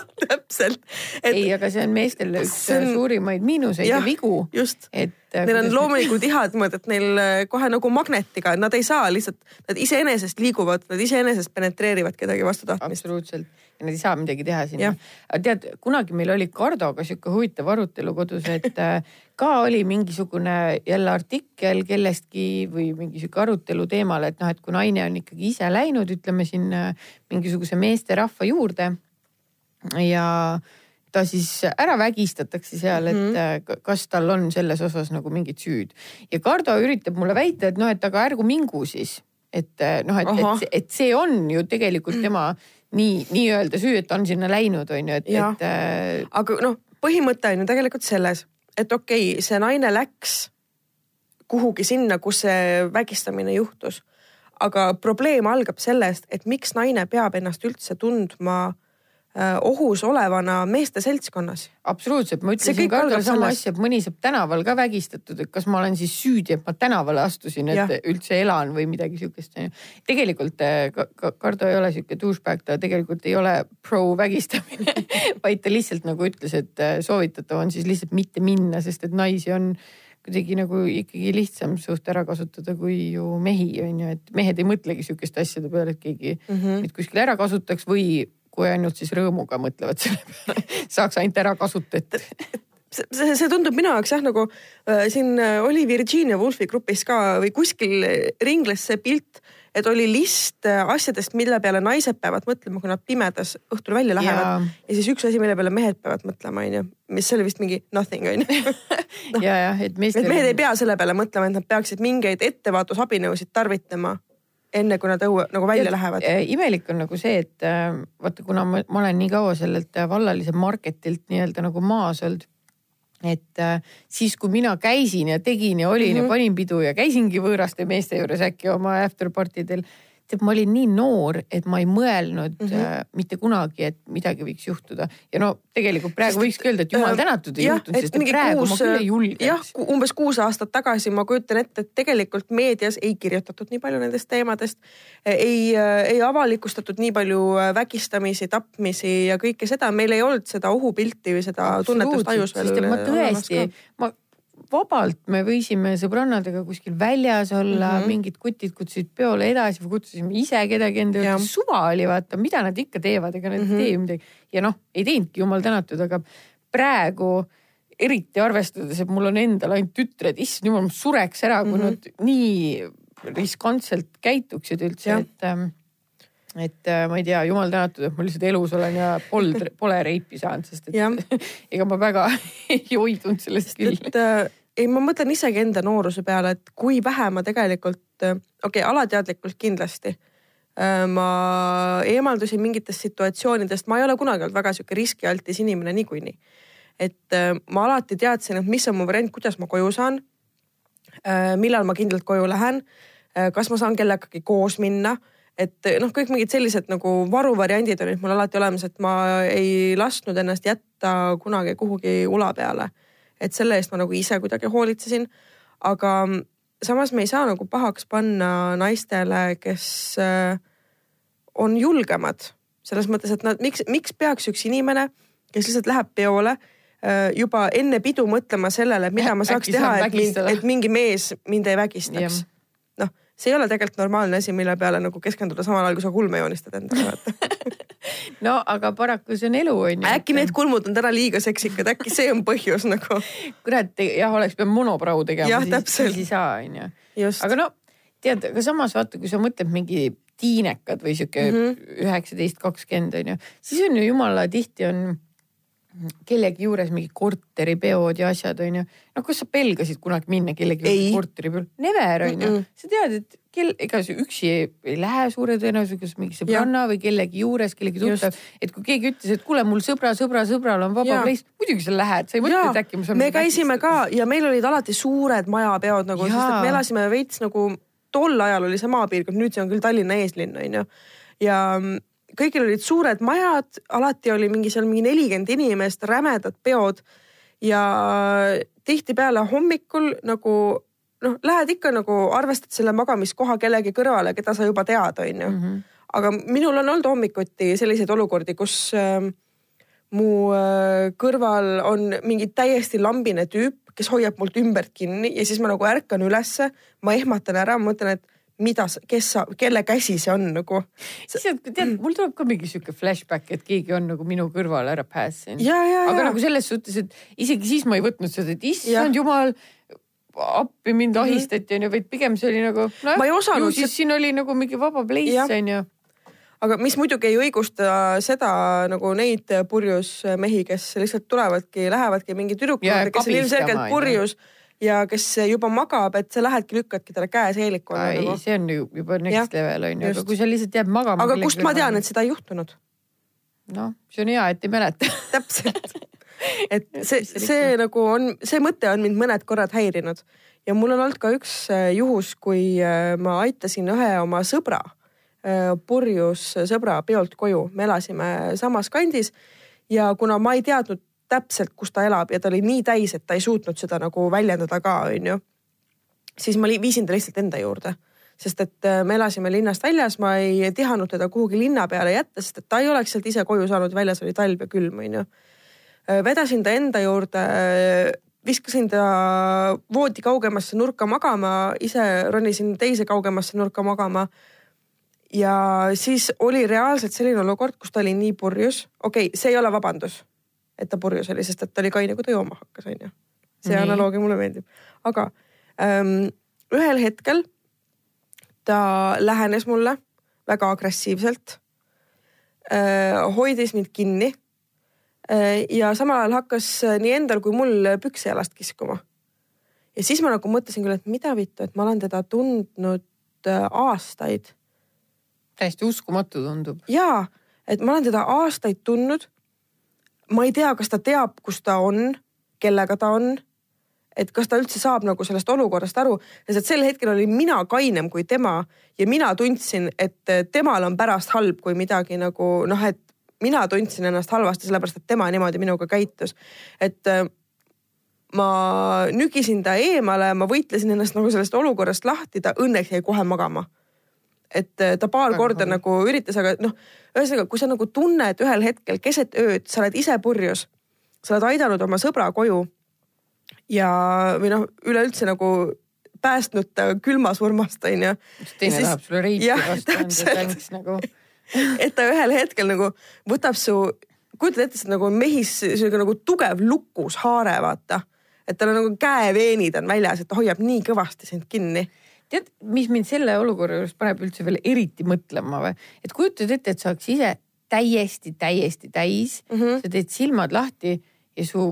täpselt et.... ei, aga see on meestel üks on... suurimaid miinuseid ja, ja vigu. et Neil on loomulikult ihad niimoodi, et neil äh, kohe nagu magnetiga, nad ei saa lihtsalt, nad iseenesest liiguvad, nad iseenesest penetreerivad kedagi vastu tahtmist. absoluutselt ja nad ei saa midagi teha sinna. tead, kunagi meil oli Kardoga sihuke huvitav arutelu kodus, et äh, ka oli mingisugune jälle artikkel kellestki või mingi sihuke arutelu teemal, et noh, et kui naine on ikkagi ise läinud, ütleme siin mingisuguse meesterahva juurde ja ta siis ära vägistatakse seal, et mm -hmm. kas tal on selles osas nagu mingit süüd. ja Kardo üritab mulle väita, et noh, et aga ärgu mingu siis. et äh, noh, et, et, et see on ju tegelikult tema nii, nii-öelda süü, et ta on sinna läinud, on ju, et, et äh.... aga noh, põhimõte on ju tegelikult selles, et okei okay,, see naine läks kuhugi sinna, kus see vägistamine juhtus. aga probleem algab sellest, et miks naine peab ennast üldse tundma Äh, ohus olevana meeste seltskonnas. absoluutselt, ma ütlesin Kardole sama asja, et mõni saab tänaval ka vägistatud, et kas ma olen siis süüdi, et ma tänavale astusin, et ja. üldse elan või midagi sihukest onju. tegelikult äh, Kardo ei ole sihuke douchebag, ta tegelikult ei ole pro vägistamine vaid ta lihtsalt nagu ütles, et äh, soovitatav on siis lihtsalt mitte minna, sest et naisi on kuidagi nagu ikkagi lihtsam suht ära kasutada kui ju mehi on ju, et mehed ei mõtlegi sihukeste asjade peale, et keegi mm -hmm. meid kuskil ära kasutaks või kui ainult siis rõõmuga mõtlevad selle peale, saaks ainult ära kasutatud see, see tundub minu jaoks jah, nagu äh, siin äh, oli Virginia Woolfi grupis ka või kuskil ringles see pilt, et oli list äh, asjadest, mille peale naised peavad mõtlema, kui nad pimedas õhtul välja lähevad. Ja, ja siis üks asi, mille peale mehed peavad mõtlema, onju, mis oli vist mingi nothing onju no, ja, jah, et meestel. mehed ei pea selle peale mõtlema, et nad peaksid mingeid ettevaatusabinõusid tarvitama enne kui nad õue nagu välja ja, lähevad. Äh, imelik on nagu see, et äh, vaata, kuna ma, ma olen nii kaua sellelt äh, vallalise marketilt nii-öelda nagu maas olnud. et siis, kui mina käisin ja tegin ja olin mm -hmm. ja mhm. panin pidu ja käisingi võõraste meeste juures äkki oma after party del tead, ma olin nii noor, et ma ei mõelnud mm -hmm. äh, mitte kunagi, et midagi võiks juhtuda. ja no tegelikult praegu võikski öelda, et jumal äh, tänatud ei juhtunud, sest praegu kuus, ma küll ei julgeks. jah, umbes kuus aastat tagasi ma kujutan ette, et tegelikult meedias ei kirjutatud nii palju nendest teemadest. ei, äh, ei avalikustatud nii palju äh, vägistamisi, tapmisi ja kõike seda, meil ei olnud seda ohupilti või seda tunnetust ajus veel. ma tõesti, ma vabalt me võisime sõbrannadega kuskil väljas olla mm, -hmm. mingid kutid kutsusid peole edasi või kutsusime ise kedagi enda juurde, suva oli vaata, mida nad ikka teevad, ega nad mm -hmm. ei tee midagi. ja noh, ei teinudki, jumal tänatud, aga praegu eriti arvestades, et mul on endal ainult tütred, issand jumal, ma sureks ära, kui mm -hmm. nad nii riskantselt käituksid üldse, et ähm, et äh, ma ei tea, jumal tänatud, et ma lihtsalt elus olen ja pol, pole reipi saanud, sest et ega ma väga ei hoidunud sellest küll. et äh, ei, ma mõtlen isegi enda nooruse peale, et kui vähe ma tegelikult, äh, okei okay,, alateadlikult kindlasti äh, ma eemaldusin mingitest situatsioonidest, ma ei ole kunagi olnud väga sihuke riskialtis inimene niikuinii. et äh, ma alati teadsin, et mis on mu variant, kuidas ma koju saan. millal ma kindlalt koju lähen. kas ma saan kellegagi koos minna et noh, kõik mingid sellised nagu varuvariandid olid mul alati olemas, et ma ei lasknud ennast jätta kunagi kuhugi ula peale. Et selle eest ma nagu ise kuidagi hoolitsesin. aga samas me ei saa nagu pahaks panna naistele, kes äh, on julgemad. Selles mõttes, et nad, miks, miks peaks üks inimene, kes lihtsalt läheb peole äh, juba enne pidu mõtlema sellele, mida ma saaks teha, et, mind, et mingi mees mind ei vägistaks see ei ole tegelikult normaalne asi, mille peale nagu keskenduda samal ajal, kui sa kulme joonistad endale vaata no aga paraku see on elu on ju. äkki need kulmud on täna liiga seksikad, äkki see on põhjus nagu. kurat, jah, oleks pidanud monoprau tegema, siis, siis ei saa on ju. aga no tead, aga samas vaata, kui sa mõtled mingi tiinekad või sihuke mhm. üheksateist kakskümmend on ju, siis on ju jumala tihti on kellegi juures mingi korteripeod ja asjad onju. no kas sa pelgasid kunagi minna kellegi juurde korteripeole? Never onju mm. -mm. sa tead, et kell, ega sa üksi ei, ei lähe suure tõenäosusega mingi sõbranna ja. või kellegi juures, kellegi tuttav. et kui keegi ütles, et kuule, mul sõbra, sõbra, sõbral on vaba place, muidugi sa lähed, sa ei mõtle, et äkki ma saan. me käisime ka ja meil olid alati suured majapeod nagu, sest et me elasime veits nagu tol ajal oli see maapiirkond, nüüd see on küll Tallinna eeslinn onju. ja kõigil olid suured majad, alati oli mingi seal mingi nelikümmend inimest, rämedad peod. ja tihtipeale hommikul nagu noh, lähed ikka nagu arvestad selle magamiskoha kellegi kõrvale, keda sa juba tead, onju. -hmm. aga minul on olnud hommikuti selliseid olukordi, kus, ähm, mu äh, kõrval on mingi täiesti lambine tüüp, kes hoiab mult ümbert kinni ja siis ma nagu ärkan ülesse, ma ehmatan ära, mõtlen, et mida, kes sa, kelle käsi see on nagu. tead, mul tuleb ka mingi sihuke flashback, et keegi on nagu minu kõrval ära pääsenud. aga ja. nagu selles suhtes, et isegi siis ma ei võtnud seda, et issand jumal appi mind mhm. ahistati onju, vaid pigem see oli nagu noh, ju siis siin oli nagu mingi vaba place onju aga mis muidugi ei õigusta seda nagu neid purjus mehi, kes lihtsalt tulevadki, lähevadki mingi tüdruku juurde, kes on ilmselgelt purjus ja kes juba magab, et sa lähedki, lükkadki talle käe seeliku alla. ei nagu., see on ju juba next ja, level on ju, aga kui sa lihtsalt jääd magama. aga kust ma tean, et seda ei juhtunud? noh, see on hea, et ei mäleta täpselt et see, see nagu on, see mõte on mind mõned korrad häirinud ja mul on olnud ka üks äh, juhus, kui äh, ma aitasin ühe oma sõbra äh, purjus sõbra peolt koju, me elasime samas kandis ja kuna ma ei teadnud täpselt, kus ta elab ja ta oli nii täis, et ta ei suutnud seda nagu väljendada ka, onju. siis ma viisin ta lihtsalt enda juurde, sest et me elasime linnast väljas, ma ei tihanud teda kuhugi linna peale jätta, sest et ta ei oleks sealt ise koju saanud, väljas oli talv ja külm, onju Äh, vedasin ta enda juurde, äh, viskasin ta voodi kaugemasse nurka magama, ise ronisin teise kaugemasse nurka magama. ja siis oli reaalselt selline olukord, kus ta oli nii purjus, okei okay,, see ei ole vabandus, et ta purjus oli, sest et ta oli kaine, kui ta jooma hakkas, onju. see analoogia mulle meeldib, aga ähm, ühel hetkel ta lähenes mulle väga agressiivselt äh,. hoidis mind kinni Äh, ja samal ajal hakkas äh, nii endal kui mul pükse jalast kiskuma. ja siis ma nagu mõtlesin küll, et mida vittu, et ma olen teda tundnud äh, aastaid. täiesti uskumatu tundub. ja, et ma olen teda aastaid tundnud. Ma ei tea, kas ta teab, kus ta on, kellega ta on. et kas ta üldse saab nagu sellest olukorrast aru, sest sel hetkel olin mina kainem kui tema ja mina tundsin, et temal on pärast halb, kui midagi nagu noh, et mina tundsin ennast halvasti, sellepärast et tema niimoodi minuga käitus. et äh, ma nügisin ta eemale, ma võitlesin ennast nagu sellest olukorrast lahti, ta õnneks jäi kohe magama. Et äh, ta paar Väga korda nagu üritas, aga noh, ühesõnaga, kui sa nagu tunned ühel hetkel keset ööd, sa oled ise purjus, sa oled aidanud oma sõbra koju ja, või noh, üleüldse nagu päästnud ta külmasurmast onju. teine tahab sulle reipi vastu anda, thanks nagu et ta ühel hetkel nagu võtab su, kujutad ette, see on nagu mehis sihuke nagu tugev lukushaare, vaata. et tal on nagu käeveenid on väljas, et ta hoiab nii kõvasti sind kinni tead, mis mind selle olukorra juures paneb üldse veel eriti mõtlema või, et kujutad ette, et sa oleks ise täiesti, täiesti täis mm, -hmm. sa teed silmad lahti ja su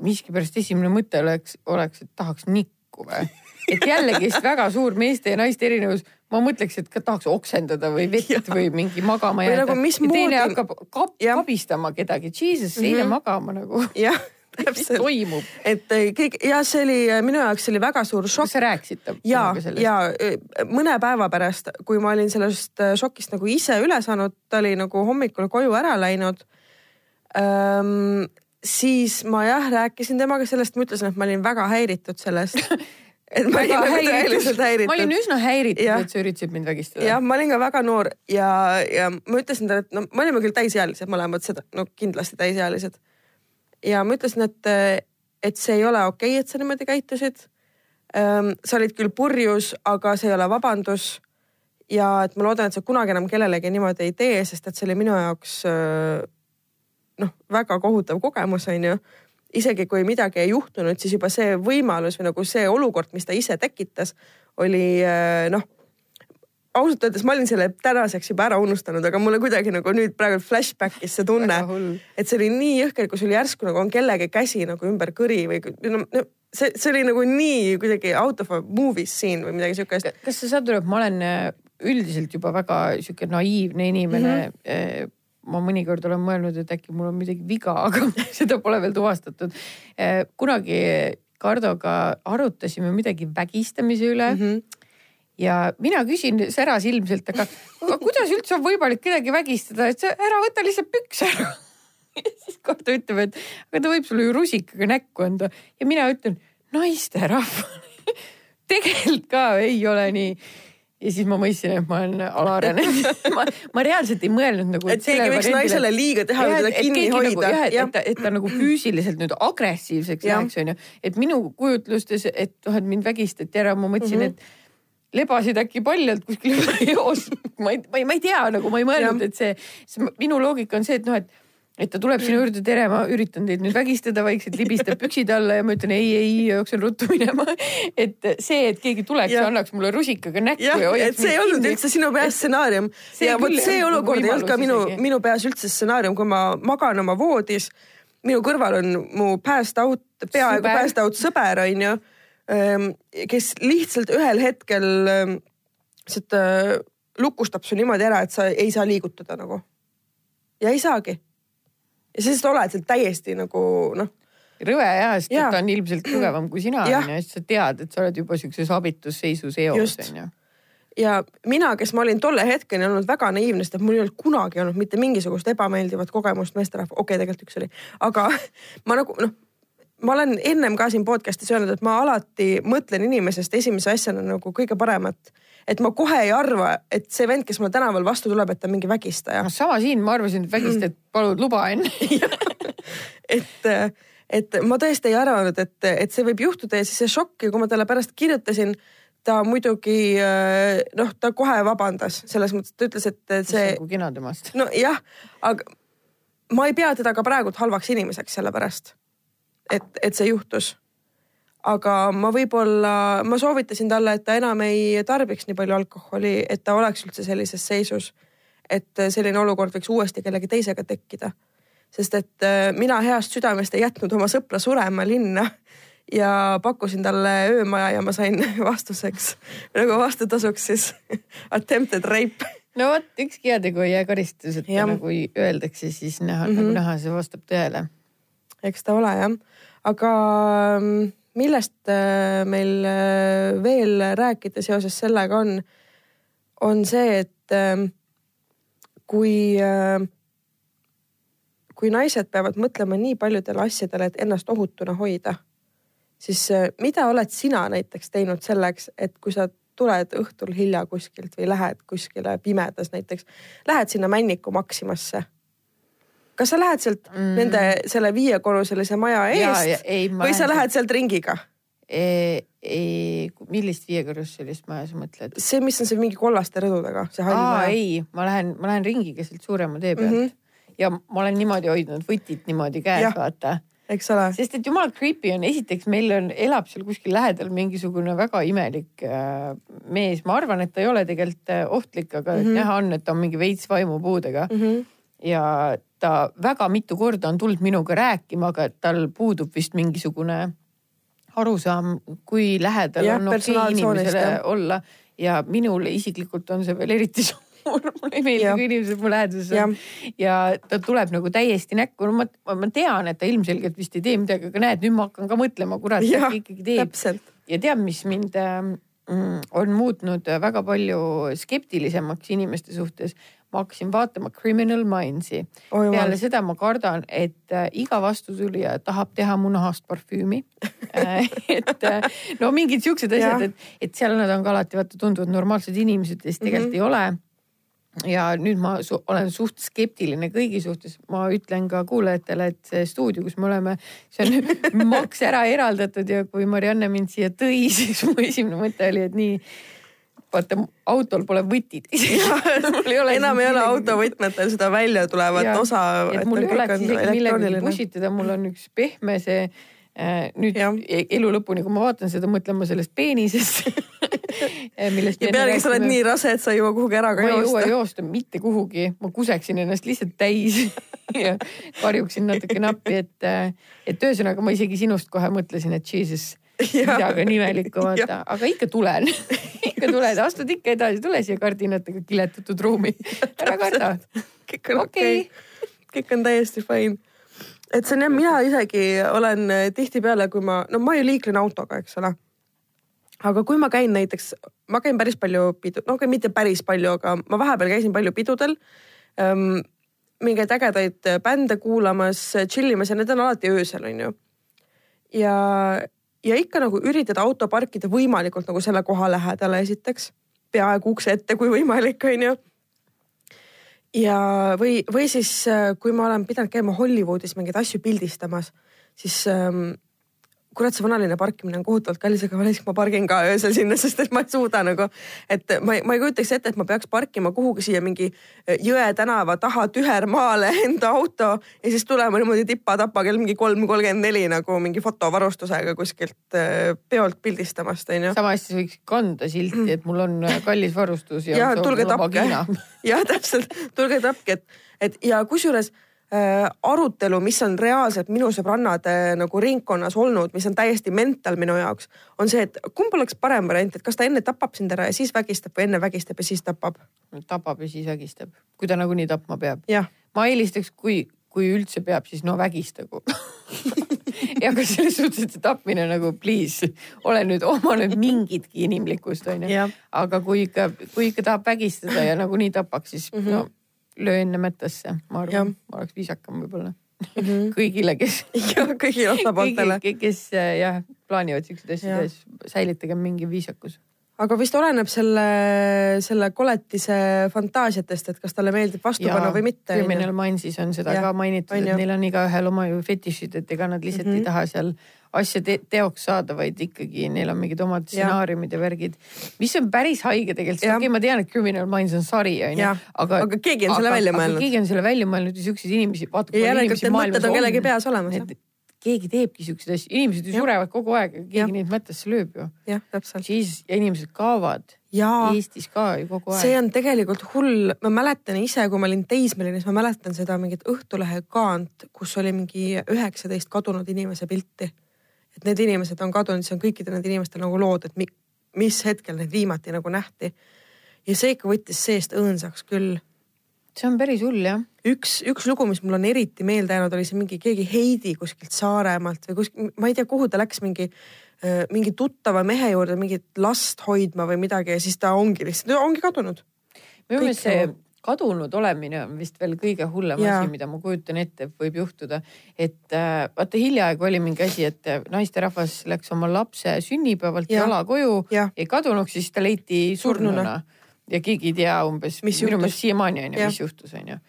miskipärast esimene mõte oleks, oleks, et tahaks nikku või et jällegist väga suur meeste ja naiste erinevus ma mõtleks, et ka tahaks oksendada või vett või mingi magama jääda. Nagu, ja teine hakkab kap, kabistama kedagi, jesus mm, -hmm. eile magama nagu. jah täpselt. et eh, kõik ja see oli eh, minu jaoks oli väga suur šokk. kas sa rääkisid temaga sellest? ja eh, mõne päeva pärast, kui ma olin sellest šokist nagu ise üle saanud, ta oli nagu hommikul koju ära läinud ähm,. siis ma jah rääkisin temaga sellest, ma ütlesin, et ma olin väga häiritud sellest et ma olin nagu tõeliselt häiritud. ma olin üsna häiritud, et sa üritasid mind vägistada. jah, ma olin ka väga noor ja, ja ma ütlesin talle, et no me olime küll täisealised mõlemad, seda no kindlasti täisealised. Ja ma ütlesin, et, et see ei ole okei okay,, et sa niimoodi käitusid sa olid küll purjus, aga see ei ole vabandus. ja et ma loodan, et sa kunagi enam kellelegi niimoodi ei tee, sest et see oli minu jaoks noh, väga kohutav kogemus, onju isegi kui midagi ei juhtunud, siis juba see võimalus või nagu see olukord, mis ta ise tekitas, oli noh, ausalt öeldes ma olin selle tänaseks juba ära unustanud, aga mulle kuidagi nagu nüüd praegu flashback'is see tunne, et see oli nii jõhker, kui sul järsku nagu on kellegi käsi nagu ümber kõri või no, no see, see oli nagu nii kuidagi out of a movie scene või midagi siukest. kas sa saad aru, et ma olen äh, üldiselt juba väga sihuke naiivne inimene mm. -hmm ma mõnikord olen mõelnud, et äkki mul on midagi viga, aga seda pole veel tuvastatud. Eh, kunagi Kardoga arutasime midagi vägistamise üle mm. -hmm. Ja mina küsin särasilmselt, aga, aga kuidas üldse on võimalik kedagi vägistada, et sa ära võta lihtsalt pükse ära ja siis Kardo ütleb, et aga ta võib sulle ju rusikaga näkku anda ja mina ütlen naisterahvane tegelikult ka ei ole nii ja siis ma mõistsin, et ma olen alaarenenud ma, ma reaalselt ei mõelnud nagu. et keegi võiks naisele liiga teha või teda kinni hoida. Nagu, jah, et, et, ta, et ta nagu füüsiliselt nüüd agressiivseks läheks, onju. et minu kujutlustes, et noh, et mind vägistati ära, ma mõtlesin mm, -hmm. et lebasid äkki paljalt kuskil eos. ma ei, ma ei, ma ei tea, nagu ma ei mõelnud, et see, see, minu loogika on see, et noh, et et ta tuleb sinu juurde, tere, ma üritan teid nüüd vägistada vaikselt, libistab püksid alla ja ma ütlen ei, ei, jooksen ruttu minema. et see, et keegi tuleks ja, annaks mulle rusikaga näkku ja, ja hoiaks. see ei olnud üldse sinu peas stsenaarium ja vot see olukord ei olnud ka minu, minu peas üldse stsenaarium, kui ma magan oma voodis. minu kõrval on mu päästeaut, peaaegu päästeaut sõber onju, kes lihtsalt ühel hetkel lihtsalt ehm, lukustab su niimoodi ära, et sa ei saa liigutada nagu. ja ei saagi ja siis sa oled seal täiesti nagu noh. rõve ja, sest ja. ta on ilmselt tugevam kui sina onju, siis sa tead, et sa oled juba siukses abitusseisus eos onju ja mina, kes ma olin tolle hetkeni olnud väga naiivne, sest et mul ei olnud kunagi olnud mitte mingisugust ebameeldivat kogemust meesterahva, okei okay,, tegelikult üks oli, aga ma nagu noh, ma olen ennem ka siin podcast'is öelnud, et ma alati mõtlen inimesest esimese asjana nagu kõige paremat et ma kohe ei arva, et see vend, kes mulle tänaval vastu tuleb, et ta on mingi vägistaja. sama siin, ma arvasin, et vägistajad palud luba enne et, et ma tõesti ei arvanud, et, et see võib juhtuda ja siis see šokk ja kui ma talle pärast kirjutasin, ta muidugi noh, ta kohe vabandas selles mõttes, ta ütles, et see. nagu kena temast. nojah, aga ma ei pea teda ka praegult halvaks inimeseks sellepärast, et, et see juhtus aga ma võib-olla, ma soovitasin talle, et ta enam ei tarbiks nii palju alkoholi, et ta oleks üldse sellises seisus. et selline olukord võiks uuesti kellegi teisega tekkida. sest et äh, mina heast südamest ei jätnud oma sõpra surema linna ja pakkusin talle öömaja ja ma sain vastuseks nagu vastutasuks siis attempted rape. no vot, ükski heategu ei jää karistuseta, nagu öeldakse, siis näha mm, -hmm. nagu mhm. näha, see vastab tõele. eks ta ole jah, aga mm, millest äh, meil äh, veel rääkida seoses sellega on, on see, et ähm, kui, äh, kui naised peavad mõtlema nii paljudele asjadele, et ennast ohutuna hoida, siis mida oled sina näiteks teinud selleks, et kui sa tuled õhtul hilja kuskilt või lähed kuskile pimedas näiteks, lähed sinna Männiku Maximasse kas sa lähed sealt mm. nende selle viiekorruselise maja eest ja, ei, või sa lähed sealt ringiga? E, e, millist viiekorruselist maja sa mõtled? see, mis on see mingi kollaste rõdudega, see hall maja. ei, ma lähen, ma lähen ringi keselt suurema tee pealt mm -hmm. ja ma olen niimoodi hoidnud võtit niimoodi käes, vaata eks ole. sest et jumala creepy on, esiteks meil on, elab seal kuskil lähedal mingisugune väga imelik äh, mees, ma arvan, et ta ei ole tegelikult äh, ohtlik, aga mm -hmm. näha on, et ta on mingi veits vaimupuudega mm. -hmm. Ja ta väga mitu korda on tulnud minuga rääkima, aga tal puudub vist mingisugune arusaam, kui lähedal ja, on okei okay inimesele ja. olla ja minule isiklikult on see veel eriti suur mulle ei meeldi, kui inimesed mu läheduses on. ja ta tuleb nagu täiesti näkku, no ma, ma tean, et ta ilmselgelt vist ei tee midagi, aga näed, nüüd ma hakkan ka mõtlema, kurat, äkki ikkagi teeb. ja tead, mis mind äh, on muutnud väga palju skeptilisemaks inimeste suhtes ma hakkasin vaatama Criminal Minds'i. peale seda ma kardan, et äh, iga vastutulija tahab teha mu nahast parfüümi äh, et äh, no mingid siuksed asjad, et, et seal nad on ka alati vaata tunduvad normaalsed inimesed ja siis tegelikult mm -hmm. ei ole ja nüüd ma su olen suht skeptiline kõigi suhtes, ma ütlen ka kuulajatele, et see stuudio, kus me oleme, see on maks ära eraldatud ja kui Marianne mind siia tõi, siis mu esimene mõte oli, et nii vaata autol pole võtid enam ei ole autovõtmetel seda välja tulevat ja, osa. et mul ei oleks isegi millegagi push itada, mul on üks pehme see äh, nüüd ja. E-, elu lõpuni, kui ma vaatan seda, mõtlen ma sellest peenisest millest. ja pealegi sa oled nii rase, et sa ei jõua kuhugi ära ka joosta. ma ei jõua joosta mitte kuhugi, ma kuseksin ennast lihtsalt täis ja karjuksin natuke nappi, et, äh, et ühesõnaga ma isegi sinust kohe mõtlesin, et jesus midagi on imelikku vaata, aga ikka tulen ikka tuled, astud ikka edasi, tule siia kardinatega kiletatud ruumi. ära karda. kõik on okei okay. kõik on täiesti fine. et see on jah, mina isegi olen tihtipeale, kui ma, no ma ju liiklen autoga, eks ole. aga kui ma käin näiteks, ma käin päris palju pidu, no mitte päris palju, aga ma vahepeal käisin palju pidudel ähm, mingeid ägedaid bände kuulamas, chill imas ja need on alati öösel, onju. ja ja ikka nagu üritada auto parkida võimalikult nagu selle koha lähedale esiteks. peaaegu ukse ette, kui võimalik, onju. ja, või, või siis, äh, kui ma olen pidanud käima Hollywoodis mingeid asju pildistamas, siis ähm, kurat, see vanalinna parkimine on kohutavalt kallis, aga vahest ma pargin ka öösel sinna, sest et ma ei suuda nagu. et ma, ma ei kujutaks ette, et ma peaks parkima kuhugi siia mingi äh, Jõe tänava taha tühermaale enda auto ja siis tulema niimoodi tipa-tapa kell mingi kolm kolmkümmend neli nagu mingi fotovarustusega kuskilt äh, peolt pildistamast, onju. sama hästi võiks kanda silti, et mul on äh, kallis varustus ja, ja tulge tapke. jah, täpselt, tulge tapke, et, et ja kusjuures arutelu, mis on reaalselt minu sõbrannade nagu ringkonnas olnud, mis on täiesti mental minu jaoks, on see, et kumb oleks parem variant, et kas ta enne tapab sind ära ja siis vägistab või enne vägistab ja siis tapab? tapab ja siis vägistab, kui ta nagunii tapma peab. ma eelistaks, kui, kui üldse peab, siis no vägistagu ja ka selles suhtes, et see tapmine nagu please, ole nüüd, oma nüüd mingitki inimlikkust onju. aga kui ikka, kui ikka tahab vägistada ja nagunii tapaks, siis mm -hmm. no löö enne mättasse, ma arvan, oleks viisakam võib-olla mm -hmm. kõigile, kes. jah, kõigile osapooltele. kes jah, plaanivad siukseid asju, siis säilitage mingi viisakus aga vist oleneb selle, selle koletise fantaasiatest, et kas talle meeldib vastu panna või mitte. Criminal Minds'is on seda ja, ka mainitud, et neil on igaühel oma ju fetišid, et ega nad lihtsalt mm -hmm. ei mhm. taha seal asja te teoks saada, vaid ikkagi neil on mingid omad stsenaariumid ja. värgid, mis on päris haige tegelikult, okei okay,, ma tean, et Criminal Minds on sari onju, aga. aga keegi on selle välja mõelnud. keegi on selle välja mõelnud ja siukseid inimesi. järelikult need mõtted on kellegi peas olemas. Keegi teebki siukseid asju, inimesed ju surevad kogu aeg, keegi ja. neid mõttesse lööb ju. jah, täpselt. siis ja inimesed kaovad. Eestis ka ju kogu aeg. see on tegelikult hull, ma mäletan ise, kui ma olin teismeline, siis ma mäletan seda mingit Õhtulehe kaant, kus oli mingi üheksateist kadunud inimese pilti et need inimesed on kadunud, siis on kõikidel nendel inimestel nagu lood, et mi, mis hetkel neid viimati nagu nähti. ja see ikka võttis seest õõnsaks küll. see on päris hull jah. Üks, üks lugu, mis mul on eriti meelde jäänud, oli see mingi keegi Heidi kuskilt Saaremaalt või kuskil, ma ei tea, kuhu ta läks mingi mingi tuttava mehe juurde mingit last hoidma või midagi ja siis ta ongi lihtsalt, ongi kadunud. minu meelest see nagu kadunud olemine on vist veel kõige hullem ja. asi, mida ma kujutan ette, võib juhtuda. et äh, vaata hiljaaegu oli mingi asi, et äh, naisterahvas läks oma lapse sünnipäevalt ja. jala koju, jäi kadunuks, siis ta leiti surnuna, surnuna. ja keegi ei tea umbes, minu meelest siiamaani on ju, mis juhtus, on ju.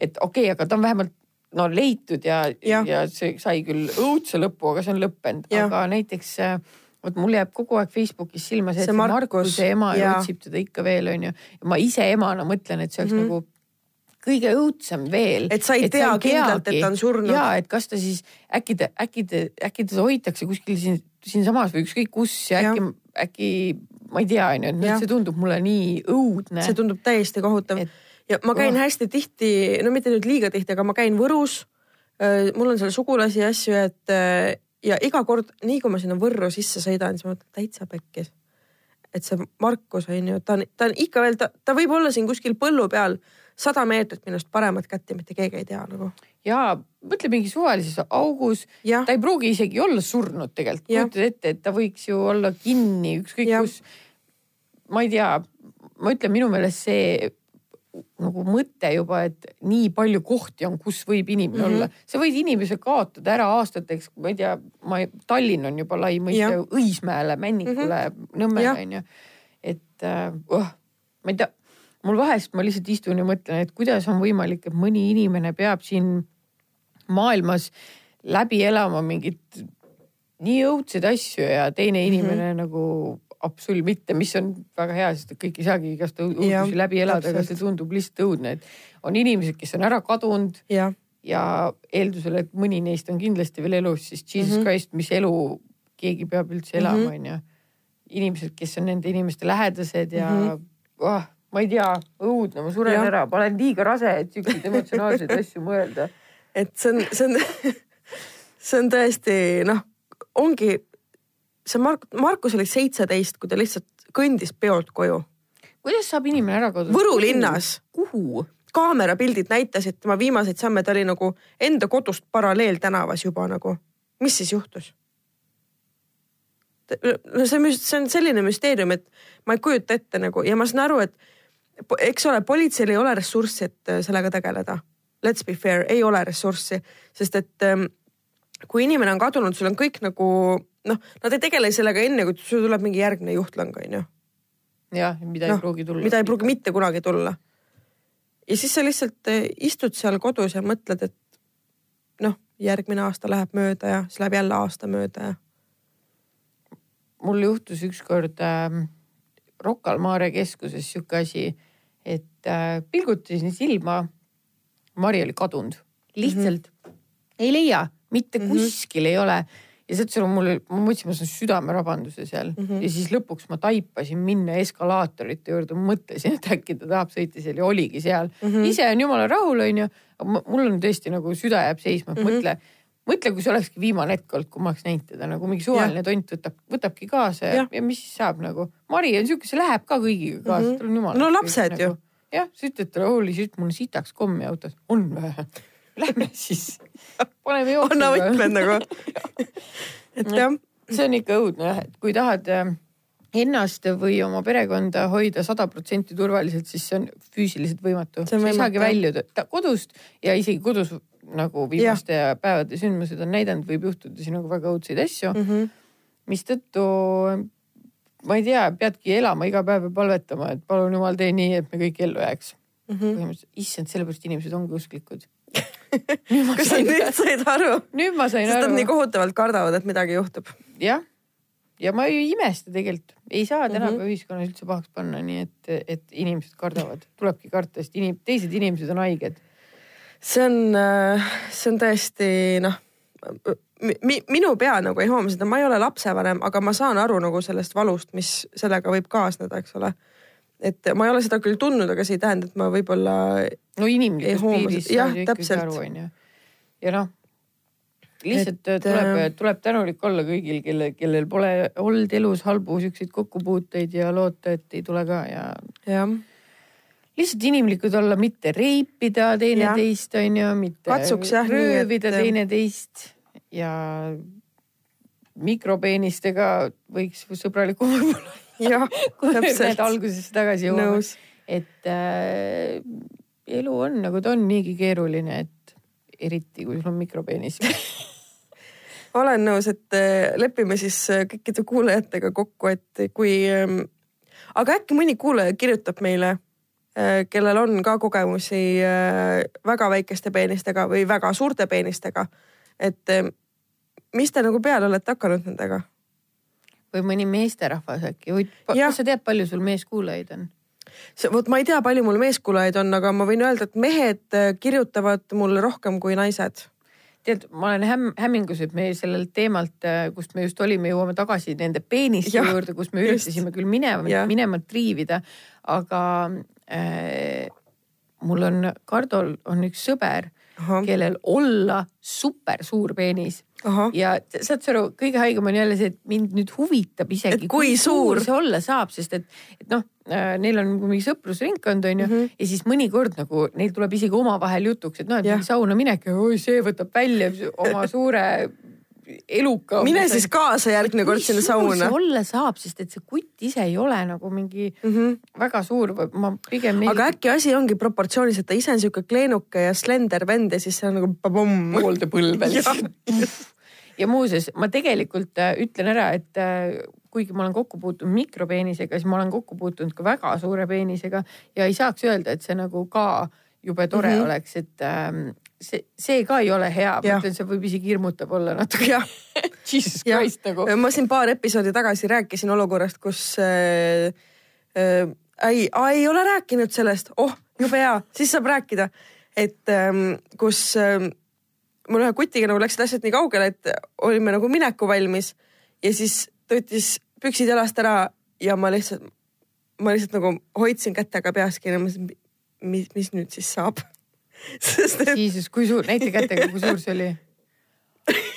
Et okei okay,, aga ta on vähemalt no leitud ja, ja., ja see sai küll õudse lõpu, aga see on lõppenud, aga näiteks äh, vot mul jääb kogu aeg Facebookis silma see, et see Markuse ema ja. otsib teda ikka veel onju. ma ise emana mõtlen, et see oleks mm -hmm. nagu kõige õudsem veel. et sa ei et tea kindlalt, et ta on surnud. ja, et kas ta siis äkki ta, äkki ta, äkki teda hoitakse kuskil siin, siinsamas või ükskõik kus ja, ja. äkki, äkki ma ei tea, onju, et see tundub mulle nii õudne. see tundub täiesti kohutav et, ja ma käin oh. hästi tihti, no mitte nüüd liiga tihti, aga ma käin Võrus. Äh, mul on seal sugulasi ja asju, et äh, ja iga kord, nii kui ma sinna Võrru sisse sõidan, siis ma mõtlen täitsa pekkis. et see Markus on ju, ta on, ta on ikka veel, ta, ta võib olla siin kuskil põllu peal sada meetrit minust paremat kätt ja mitte keegi ei tea nagu. ja mõtle mingi suvalises augus, ta ei pruugi isegi olla surnud tegelikult, kujutad ette, et ta võiks ju olla kinni ükskõik kus. ma ei tea, ma ütlen, minu meelest see nagu mõte juba, et nii palju kohti on, kus võib inimene mm -hmm. olla. sa võid inimese kaotada ära aastateks, ma ei tea, ma, Tallinn on juba lai mõiste, Õismäele, Männikule mm, -hmm. Nõmmele onju. et uh, ma ei tea, mul vahest ma lihtsalt istun ja mõtlen, et kuidas on võimalik, et mõni inimene peab siin maailmas läbi elama mingit nii õudseid asju ja teine inimene mm -hmm. nagu absoluut mitte, mis on väga hea, sest kõik ei saagi igast õudusi läbi elada, aga see tundub lihtsalt õudne, et on inimesed, kes on ära kadunud ja, ja eeldusel, et mõni neist on kindlasti veel elus, siis Jesus mm -hmm. Christ, mis elu keegi peab üldse elama, mhm. onju. inimesed, kes on nende inimeste lähedased ja mm -hmm. oh, ma ei tea, õudne, ma suren ja. ära, ma olen liiga rase, et siukseid emotsionaalseid asju mõelda. et see on, see on see on tõesti noh, ongi see Mark, Markus oli seitseteist, kui ta lihtsalt kõndis peolt koju. kuidas saab inimene ära kaduda? Võru linnas. kuhu? kaamerapildid näitasid tema viimaseid samme, ta oli nagu enda kodust paralleeltänavas juba nagu. mis siis juhtus? no see, see on selline müsteerium, et ma ei kujuta ette nagu ja ma saan aru, et eks ole, politseil ei ole ressurssi, et äh, sellega tegeleda. Let's be fair, ei ole ressurssi, sest et ähm, kui inimene on kadunud, sul on kõik nagu noh, nad ei tegele sellega enne, kui sul tuleb mingi järgmine juhtlang, onju. jah, mida Noh, ei pruugi tulla. mida ei pruugi mitte kunagi tulla. ja siis sa lihtsalt eh, istud seal kodus ja mõtled, et noh, järgmine aasta läheb mööda ja siis läheb jälle aasta mööda ja mul juhtus ükskord äh, Rocca al Mare keskuses sihuke asi, et äh, pilgutasin silma. Mari oli kadunud, lihtsalt mm -hmm. ei leia, mitte mm. -hmm. kuskil ei ole ja sealt sul mul, ma mõtlesin, ma saan südamerabanduse seal mm. -hmm. ja siis lõpuks ma taipasin minna eskalaatorite juurde, mõtlesin, et äkki ta tahab sõita seal ja oligi seal mm. -hmm. ise on jumala rahul, onju, aga mul on tõesti nagu süda jääb seisma, et mm. -hmm. mõtle, mõtle, kui see olekski viimane hetk olnud, kui ma oleks näinud teda nagu mingi suvaline tont võtab, võtabki kaasa ja, Jah. ja mis siis saab nagu. Mari on siuke, see läheb ka kõigiga kaasa mm. -hmm. tal on jumala. No lapsed ju.. jah, sa ütled talle, holy shit, mul on sitaks kommi autos, on või? Lähme siis, paneme anna jooksma. võtmed nagu. et jah, see on ikka õudne jah, et kui tahad äh, ennast või oma perekonda hoida sada protsenti turvaliselt, siis see on füüsiliselt võimatu. Sa ei saagi väljuda kodust ja isegi kodus nagu viimaste ja. päevade sündmused on näidanud, võib juhtuda siin nagu väga õudseid asju mm. -hmm. mistõttu ma ei tea, peadki elama iga päev ja palvetama, et palun jumal, tee nii, et me kõik ellu jääks mm. -hmm. issand, sellepärast inimesed ongi usklikud. kas sa nüüd, said aru? nüüd ma sain sest nad aru nii kohutavalt kardavad, et midagi juhtub. jah, ja ma ei imesta tegelikult, ei saa tänapäeva mm -hmm. ühiskonnas üldse pahaks panna, nii et, et inimesed kardavad, tulebki karta, sest inim-, teised inimesed on haiged. see on, see on tõesti noh, minu pea nagu ei hooma seda, ma ei ole lapsevanem, aga ma saan aru nagu sellest valust, mis sellega võib kaasneda, eks ole. Et ma ei ole seda küll tundnud, aga see ei tähenda, et ma võib-olla no inimlikus piiris. Jah, täpselt. ja noh, lihtsalt Et, tuleb äh,, tuleb tänulik olla kõigil, kelle, kellel pole olnud elus halbu siukseid kokkupuuteid ja loota, et ei tule ka ja jah, lihtsalt inimlikud olla, mitte reipida teineteist, onju, mitte Katsuks jah, röövida et- teineteist ja mikropeenistega võiks sõbralikum olla, kui need, algusesse tagasi jõuame. et äh, elu on nagu ta on niigi keeruline, et eriti kui sul on mikropeenis. olen nõus, et äh, lepime siis äh, kõikide kuulajatega kokku, et kui, aga äkki mõni kuulaja kirjutab meile, kellel on ka kogemusi äh, väga väikeste peenistega või väga suurte peenistega. et äh, mis te nagu peale olete hakanud nendega? Või mõni meesterahvas äkki, Jah. kas sa tead, palju sul meeskuulajaid on? vot ma ei tea, palju mul meeskuulajaid on, aga ma võin öelda, et mehed äh, kirjutavad mulle rohkem kui naised. tead, ma olen häm-, hämmingus, et me sellelt teemalt, kust me just olime, jõuame tagasi nende peeniste Jah, juurde, kus me just. üritasime küll minema minema triivida, aga äh, mul on, Kardol on üks sõber, kellel olla super suur peenis ja saad sa aru, kõige haigem on jälle see, et mind nüüd huvitab isegi, Et kui suur? see olla saab, sest et, et noh, neil on mingi sõprusringkond onju mm. -hmm. ja siis mõnikord nagu neil tuleb isegi omavahel jutuks, et noh, et sauna minek ja oi, see võtab välja oma suure eluka. mine siis kaasa järgmine kord sinna sauna olla saab, sest et see kutt ise ei ole nagu mingi Mm -hmm. väga suur, ma pigem. aga äkki asi ongi proportsioonis, et ta ise on sihuke kleenuke ja slender vend ja siis see on nagu pabomm. poolde põlve Jah. lihtsalt. ja muuseas, ma tegelikult äh, ütlen ära, et äh, kuigi ma olen kokku puutunud mikropeenisega, siis ma olen kokku puutunud ka väga suure peenisega ja ei saaks öelda, et see nagu ka jube tore mm. -hmm. oleks, et ähm, see, see ka ei ole hea, ma ütlen, see võib isegi hirmutav olla natuke. Jesus Christ nagu. ma siin paar episoodi tagasi rääkisin olukorrast, kus äh, äh, ei, ei ole rääkinud sellest, oh jube hea, siis saab rääkida, et ähm, kus ähm, mul ühe kutiga nagu läksid asjad nii kaugele, et olime nagu mineku valmis ja siis ta võttis püksid jalast ära ja ma lihtsalt, ma lihtsalt nagu hoidsin kätega peas kinni, mis, mis nüüd siis saab. sest et Jesus, kui suur, näita kätega, kui suur see oli.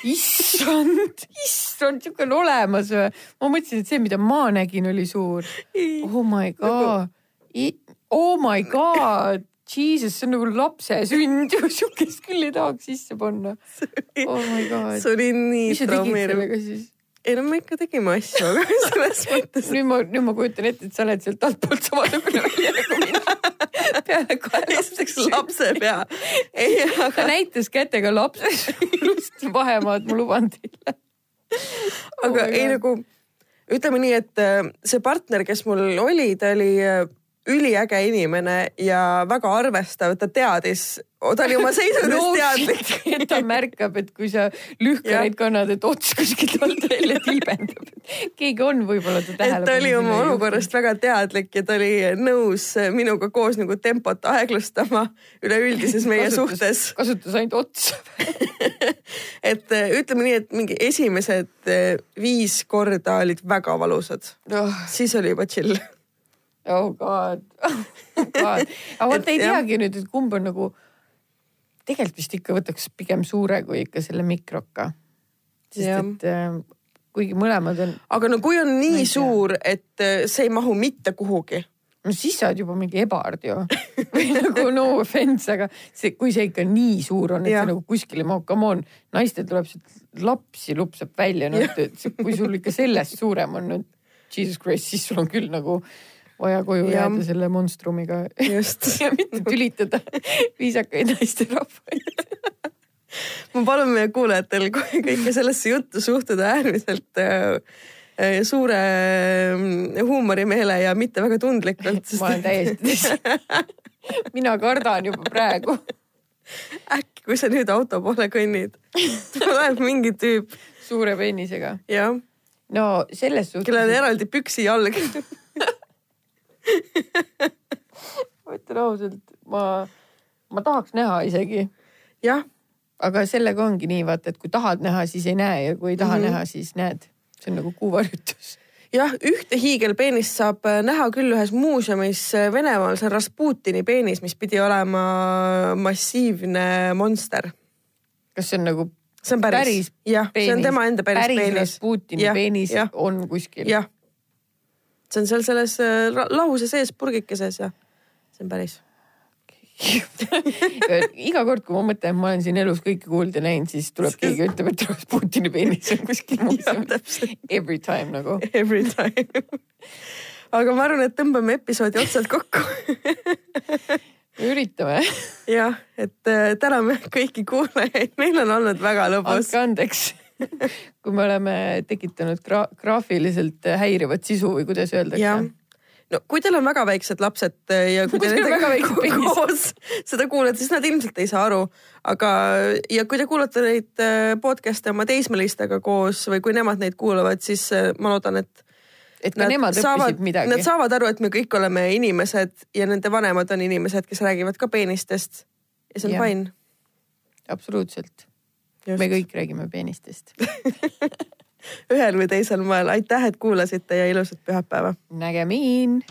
issand, issand, sihuke on olemas või? ma mõtlesin, et see, mida ma nägin, oli suur. oh my god, oh my god, Jesus, see on nagu lapse sünd ju, sihukest küll ei tahaks sisse panna. oh my god, see oli nii mis sa tegid traumeeriv. sellega siis? Ei no me ikka tegime asju, aga selles mõttes. nüüd ma, nüüd ma kujutan ette, et sa oled sealt altpoolt samasugune välja nagu mina. peale kahe esiteks lapse pea. ei, ta näitas kätega lapse suurust vahemaad, ma luban teile. aga ei nagu ütleme nii, et äh, see partner, kes mul oli, ta oli äh, üliäge inimene ja väga arvestav, ta teadis, ta oli oma seisundist No teadlik ta märkab, et kui sa lühkareid kannad, et ots kuskilt alt välja tilbendab. keegi on võib-olla ta tähele ta oli oma olukorrast väga teadlik ja ta oli nõus minuga koos nagu tempot aeglustama üleüldises meie suhtes. kasutas ainult otsa. et äh, ütleme nii, et mingi esimesed äh, viis korda olid väga valusad, oh siis oli juba chill. Oh god, oh god. aga vot Et ei teagi nüüd, et kumb on nagu, tegelikult vist ikka võtaks pigem suure kui ikka selle mikroka. sest Jah. et äh, kuigi mõlemad on, aga no kui on nii suur, et äh, see ei mahu mitte kuhugi, no siis sa oled juba mingi ebard ju. või nagu no offense, aga see, kui see ikka nii suur on, et Jah. see nagu kuskile mahub, come on, naistel tuleb sealt lapsi lupsab välja, noh, et see- kui sul ikka sellest suurem on nüüd, jesus christ, siis sul on küll nagu vaja koju Jah. jääda selle monstrumiga just ja mitte tülitada viisakaid naisterahvaid. ma palun meie kuulajatel kõike sellesse juttu suhtuda äärmiselt äh, äh, suure äh, huumorimeele ja mitte väga tundlikult, ma olen täiesti mina kardan juba praegu. äkki, kui sa nüüd auto poole kõnnid, tuleb mingi tüüp, suure peenisega. jah, no selles kellel on suhtes, eraldi püksijalg. ma ütlen ausalt, ma, ma tahaks näha isegi jah, aga sellega ongi nii, vaata, et kui tahad näha, siis ei näe ja kui ei taha mm. -hmm. näha, siis näed. see on nagu kuuvarjutus. jah, ühte hiigelpeenist saab äh, näha küll ühes muuseumis äh, Venemaal, see on Rasputini peenis, mis pidi olema massiivne monster. kas see on nagu see on päris, Päris jah, see on tema enda päris, päris peenis. Rasputini Jah, peenis jah. on kuskil. jah, see on seal selles äh, lahuse sees purgikeses ja see on päris. iga kord, kui ma mõtlen, ma olen siin elus kõike kuulnud ja näinud, siis tuleb keegi ütleb, et Rasputini peenis on kuskil muuseumis. Every time nagu. every time. aga ma arvan, et tõmbame episoodi otsad kokku. üritame, jah, et äh, täname kõiki kuulajaid, meil on olnud väga lõbus andke. andeks, kui me oleme tekitanud gra graafiliselt häirivat sisu või kuidas öeldakse. no kui teil on väga väiksed lapsed äh, ja kui te nendega koos seda kuulete, siis nad ilmselt ei saa aru. aga, ja kui te kuulate neid äh, podcast'e oma teismelistega koos või kui nemad neid kuulavad, siis äh, ma loodan, et et ka nemad õppisid midagi Nad. saavad aru, et me kõik oleme inimesed ja nende vanemad on inimesed, kes räägivad ka peenistest. ja see on Jah. fine. absoluutselt, me kõik räägime peenistest. ühel või teisel moel, aitäh, et kuulasite ja ilusat pühapäeva. nägemiin